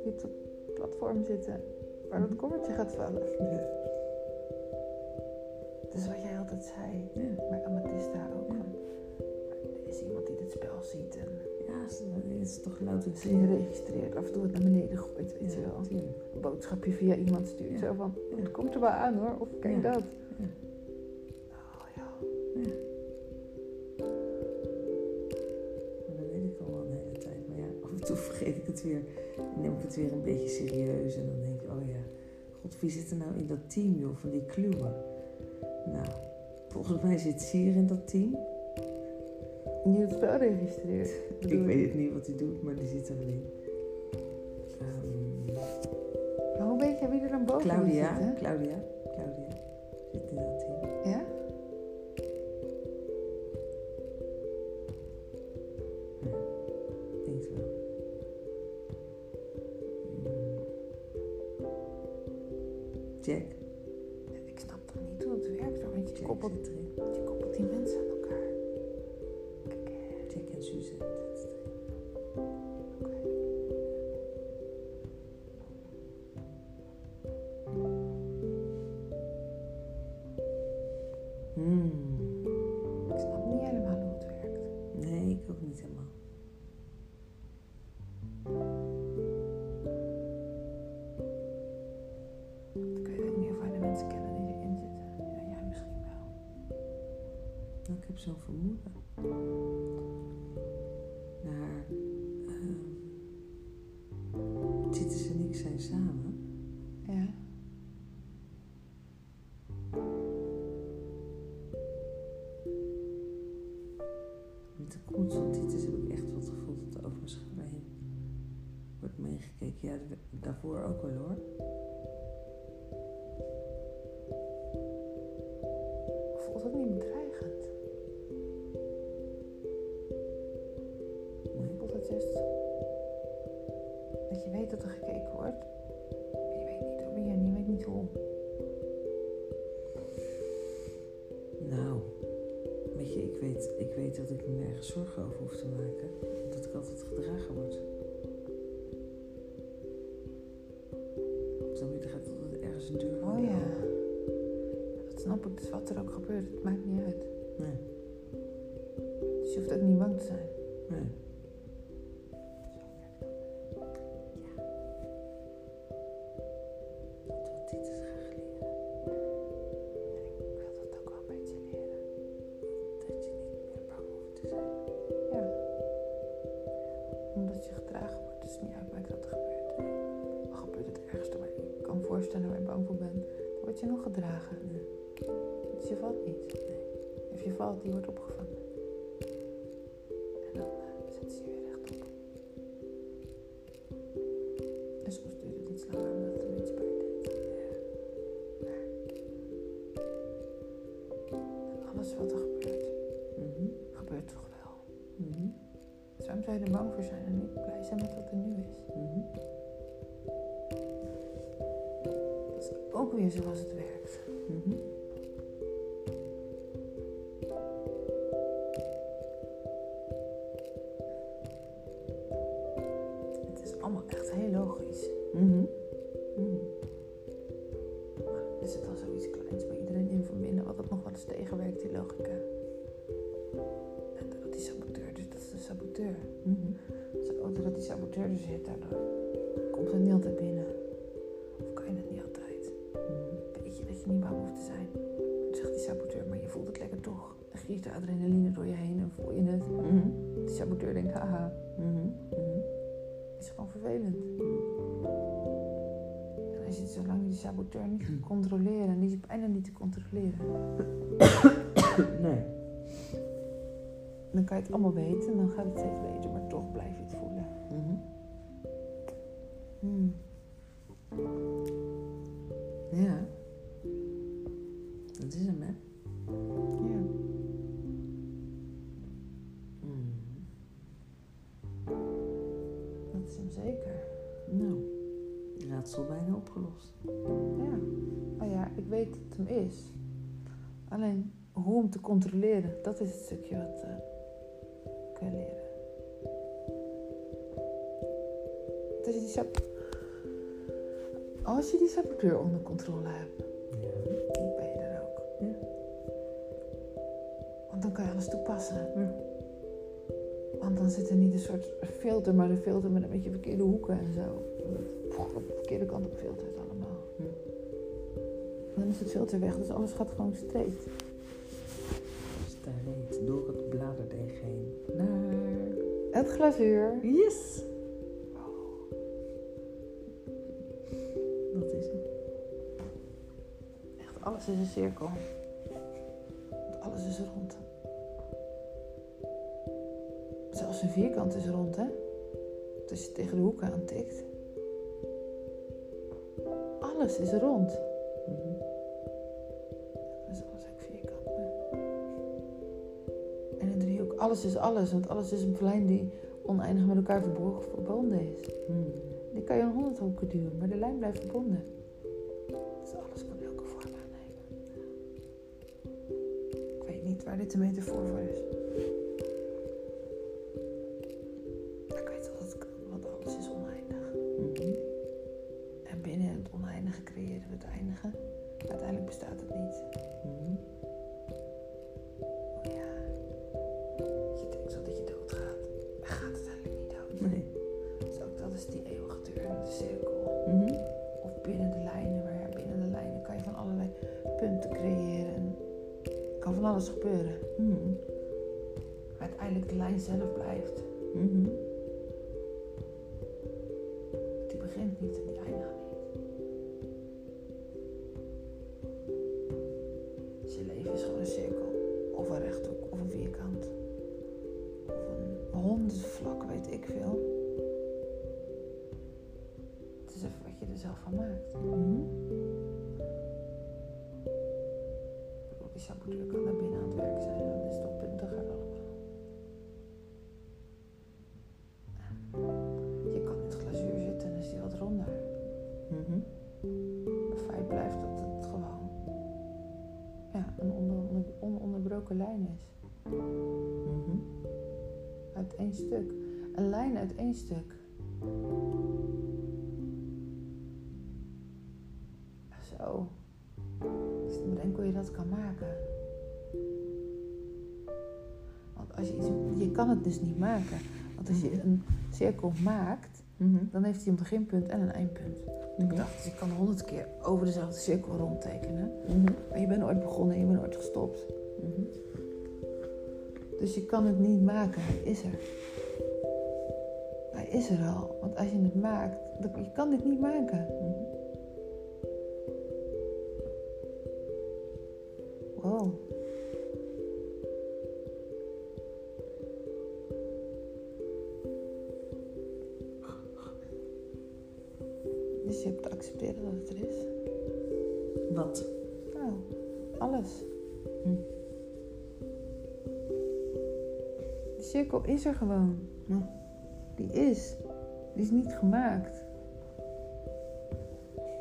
Die op het platform zitten. Waar dat kommertje gaat vallen. Ja. Is wat jij altijd zei. Ja. Maar Amatista ook. Ja. Van, er is iemand die dit spel ziet en Ja, het is toch louter het registreert. Af en toe het naar beneden gooit, weet je wel. Een boodschapje via iemand stuurt. Zo van, het komt er wel aan hoor. Of kijk dat. En neem ik het weer een beetje serieus. En dan denk ik, oh ja, god, wie zit er nou in dat team, joh, van die kluwen? Nou, volgens mij zit Sier in dat team. Die het spel registreert. Ik weet je? het niet wat hij doet, maar die zit er wel in. Ehm, Maar hoe weet je wie er dan boven Claudia, zit, hè? Claudia, Claudia zit in dat team. Van Titus heb ik echt wat gevoeld dat er over mijn schouder heen wordt meegekeken. Ja, daarvoor ook wel hoor. Voelt het niet bedreigend? Nee. Voelt het juist dat je weet dat er gekeken wordt. Maar je weet niet en je weet niet hoe. Weet ik weet, dat ik me nergens zorgen over hoef te maken. Dat ik altijd gedragen word. Op de middag gaat altijd ergens een deur Oh ja. Dat snap ik. Dus wat er ook gebeurt, het maakt niet uit. Nee, Dus je hoeft ook niet bang te zijn. nee. Valt, die wordt opgevangen. En dan eh, zet ze je weer rechtop. En soms duurt het iets langer omdat het een beetje pijn deed. En alles wat er gebeurt, Mhm, gebeurt toch wel. mhm, Dus waarom zou je er bang voor zijn en niet blij zijn met wat er nu is? mhm. Dat is ook weer zoals het werkt. Niet te controleren. Nee. dan kan je het allemaal weten en dan gaat het steeds beter, maar toch blijf je het voelen. Mhm. Hmm. Dat het hem is. Alleen hoe hem te controleren, dat is het stukje wat eh kun je leren. Dus die sap Als je die saboteur onder controle hebt, Ja. dan ben je er ook. Ja. Want dan kan je alles toepassen. Ja. Want dan zit er niet een soort filter, maar een filter met een beetje verkeerde hoeken en zo. Op de verkeerde kant op filtert. Dan is het filter weg, dus alles gaat gewoon straight. Stareet door het bladerdeeg heen naar... Het glazuur. Yes! Dat is het. Echt, alles is een cirkel. Alles is rond. Zelfs een vierkant is rond, hè? Als je tegen de hoeken aantikt. Alles is rond. Alles is alles. Want alles is een lijn die oneindig met elkaar verbonden is. Mhm. Die kan je aan honderd hoeken duwen, maar de lijn blijft verbonden. Dus alles kan elke vorm aannemen. Ik weet niet waar dit de metafoor voor is. Zelf blijft. Één stuk. Een lijn uit één stuk. Zo. Dus dan bedenk hoe je dat kan maken. Want als je iets... Je kan het dus niet maken. Want als je een cirkel maakt, Mhm. dan heeft hij een beginpunt en een eindpunt. Ik dacht, dus je kan honderd keer over dezelfde cirkel rondtekenen. Mhm. Maar je bent ooit begonnen en je bent ooit gestopt. Dus je kan het niet maken. Hij is er. Hij is er al. Want als je het maakt, je kan dit niet maken. Wow. Cirkel is er gewoon. Die is. Die is niet gemaakt.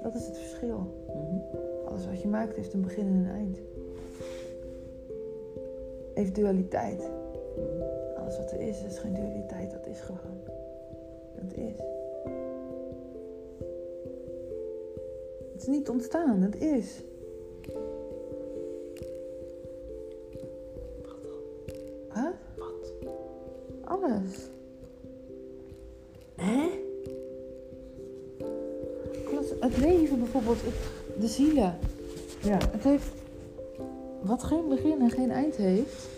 Dat is het verschil. Mhm. Alles wat je maakt heeft een begin en een eind. Heeft dualiteit. Mhm. Alles wat er is, is geen dualiteit. Dat is gewoon. Dat is. Het is niet ontstaan. Het is. Zielen. Ja. Het heeft... Wat geen begin en geen eind heeft.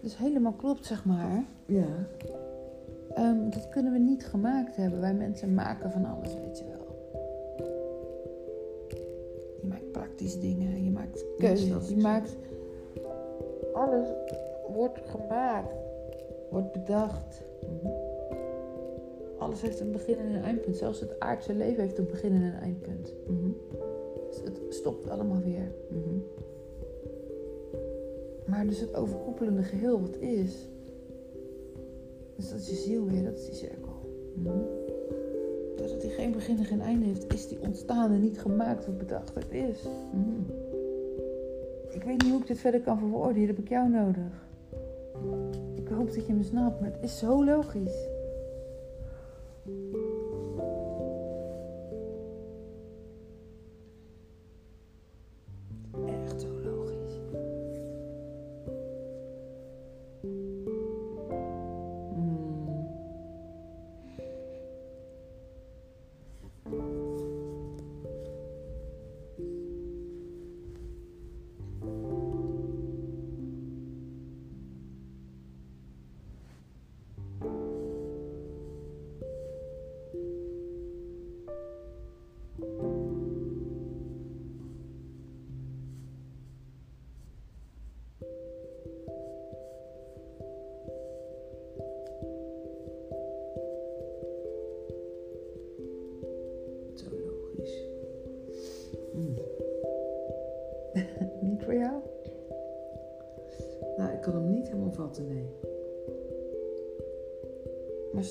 Dus helemaal klopt, zeg maar. Ja. Ehm, dat kunnen we niet gemaakt hebben. Wij mensen maken van alles, weet je wel. Je maakt praktisch dingen, je maakt keuzes, je maakt... Alles wordt gemaakt. wordt bedacht. Alles heeft een begin en een eindpunt. Zelfs het aardse leven heeft een begin en een eindpunt. Het stopt allemaal weer. Mhm. Maar dus het overkoepelende geheel wat is. Dus dat is je ziel weer, dat is die cirkel. Mhm. Doordat die geen begin en geen einde heeft, is die ontstaan en niet gemaakt of bedacht. Het is. Mhm. Ik weet niet hoe ik dit verder kan verwoorden. Hier heb ik jou nodig. Ik hoop dat je me snapt, maar het is zo logisch.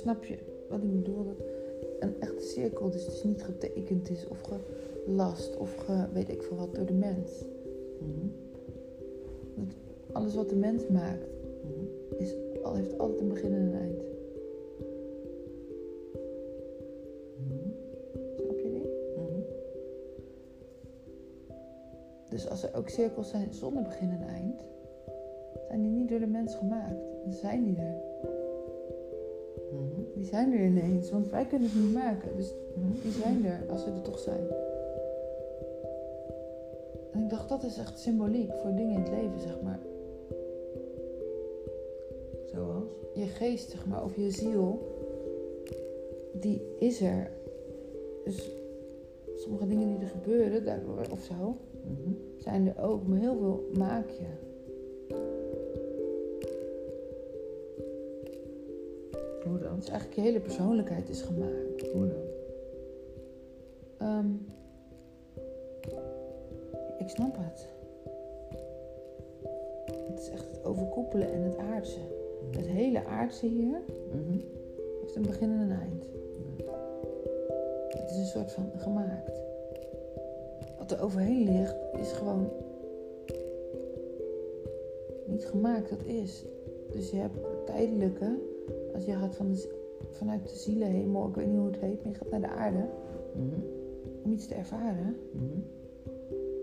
Snap je wat ik bedoel? Dat een echte cirkel dus, dus niet getekend is of gelast of ge, weet ik veel wat door de mens. Mhm. Alles wat de mens maakt Mhm. is, heeft altijd een begin en een eind. Mhm. Snap je die? Dus als er ook cirkels zijn zonder begin en eind, zijn die niet door de mens gemaakt. Dan zijn die er. Die zijn er ineens, want wij kunnen ze niet maken. Dus die zijn er als ze er toch zijn. En ik dacht, dat is echt symboliek voor dingen in het leven, zeg maar. Zoals? Je geest, zeg maar, of je ziel, die is er. Dus sommige dingen die er gebeuren, daardoor of zo, Mhm. zijn er ook, maar heel veel maak je. Dus eigenlijk je hele persoonlijkheid is gemaakt. Hoe dan? Ehm, ik snap het. Het is echt het overkoepelen en het aardse. Het hele aardse hier Mhm. heeft een begin en een eind. Het is een soort van gemaakt. Wat er overheen ligt is gewoon niet gemaakt, dat is. Dus je hebt het tijdelijke, als je gaat van de, vanuit de zielenhemel, ik weet niet hoe het heet, maar je gaat naar de aarde Mhm. om iets te ervaren. Mhm.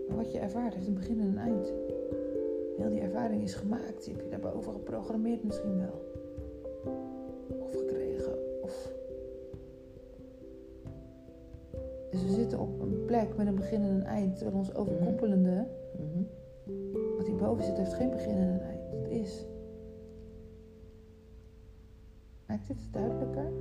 Maar wat je ervaart heeft een begin en een eind. Heel die ervaring is gemaakt. Die heb je daarboven geprogrammeerd misschien wel. Of gekregen. Of... Dus we zitten op een plek met een begin en een eind. Terwijl ons overkoepelende, Mhm. wat hierboven zit, heeft geen begin en een eind. Het is. Maakt dit duidelijker?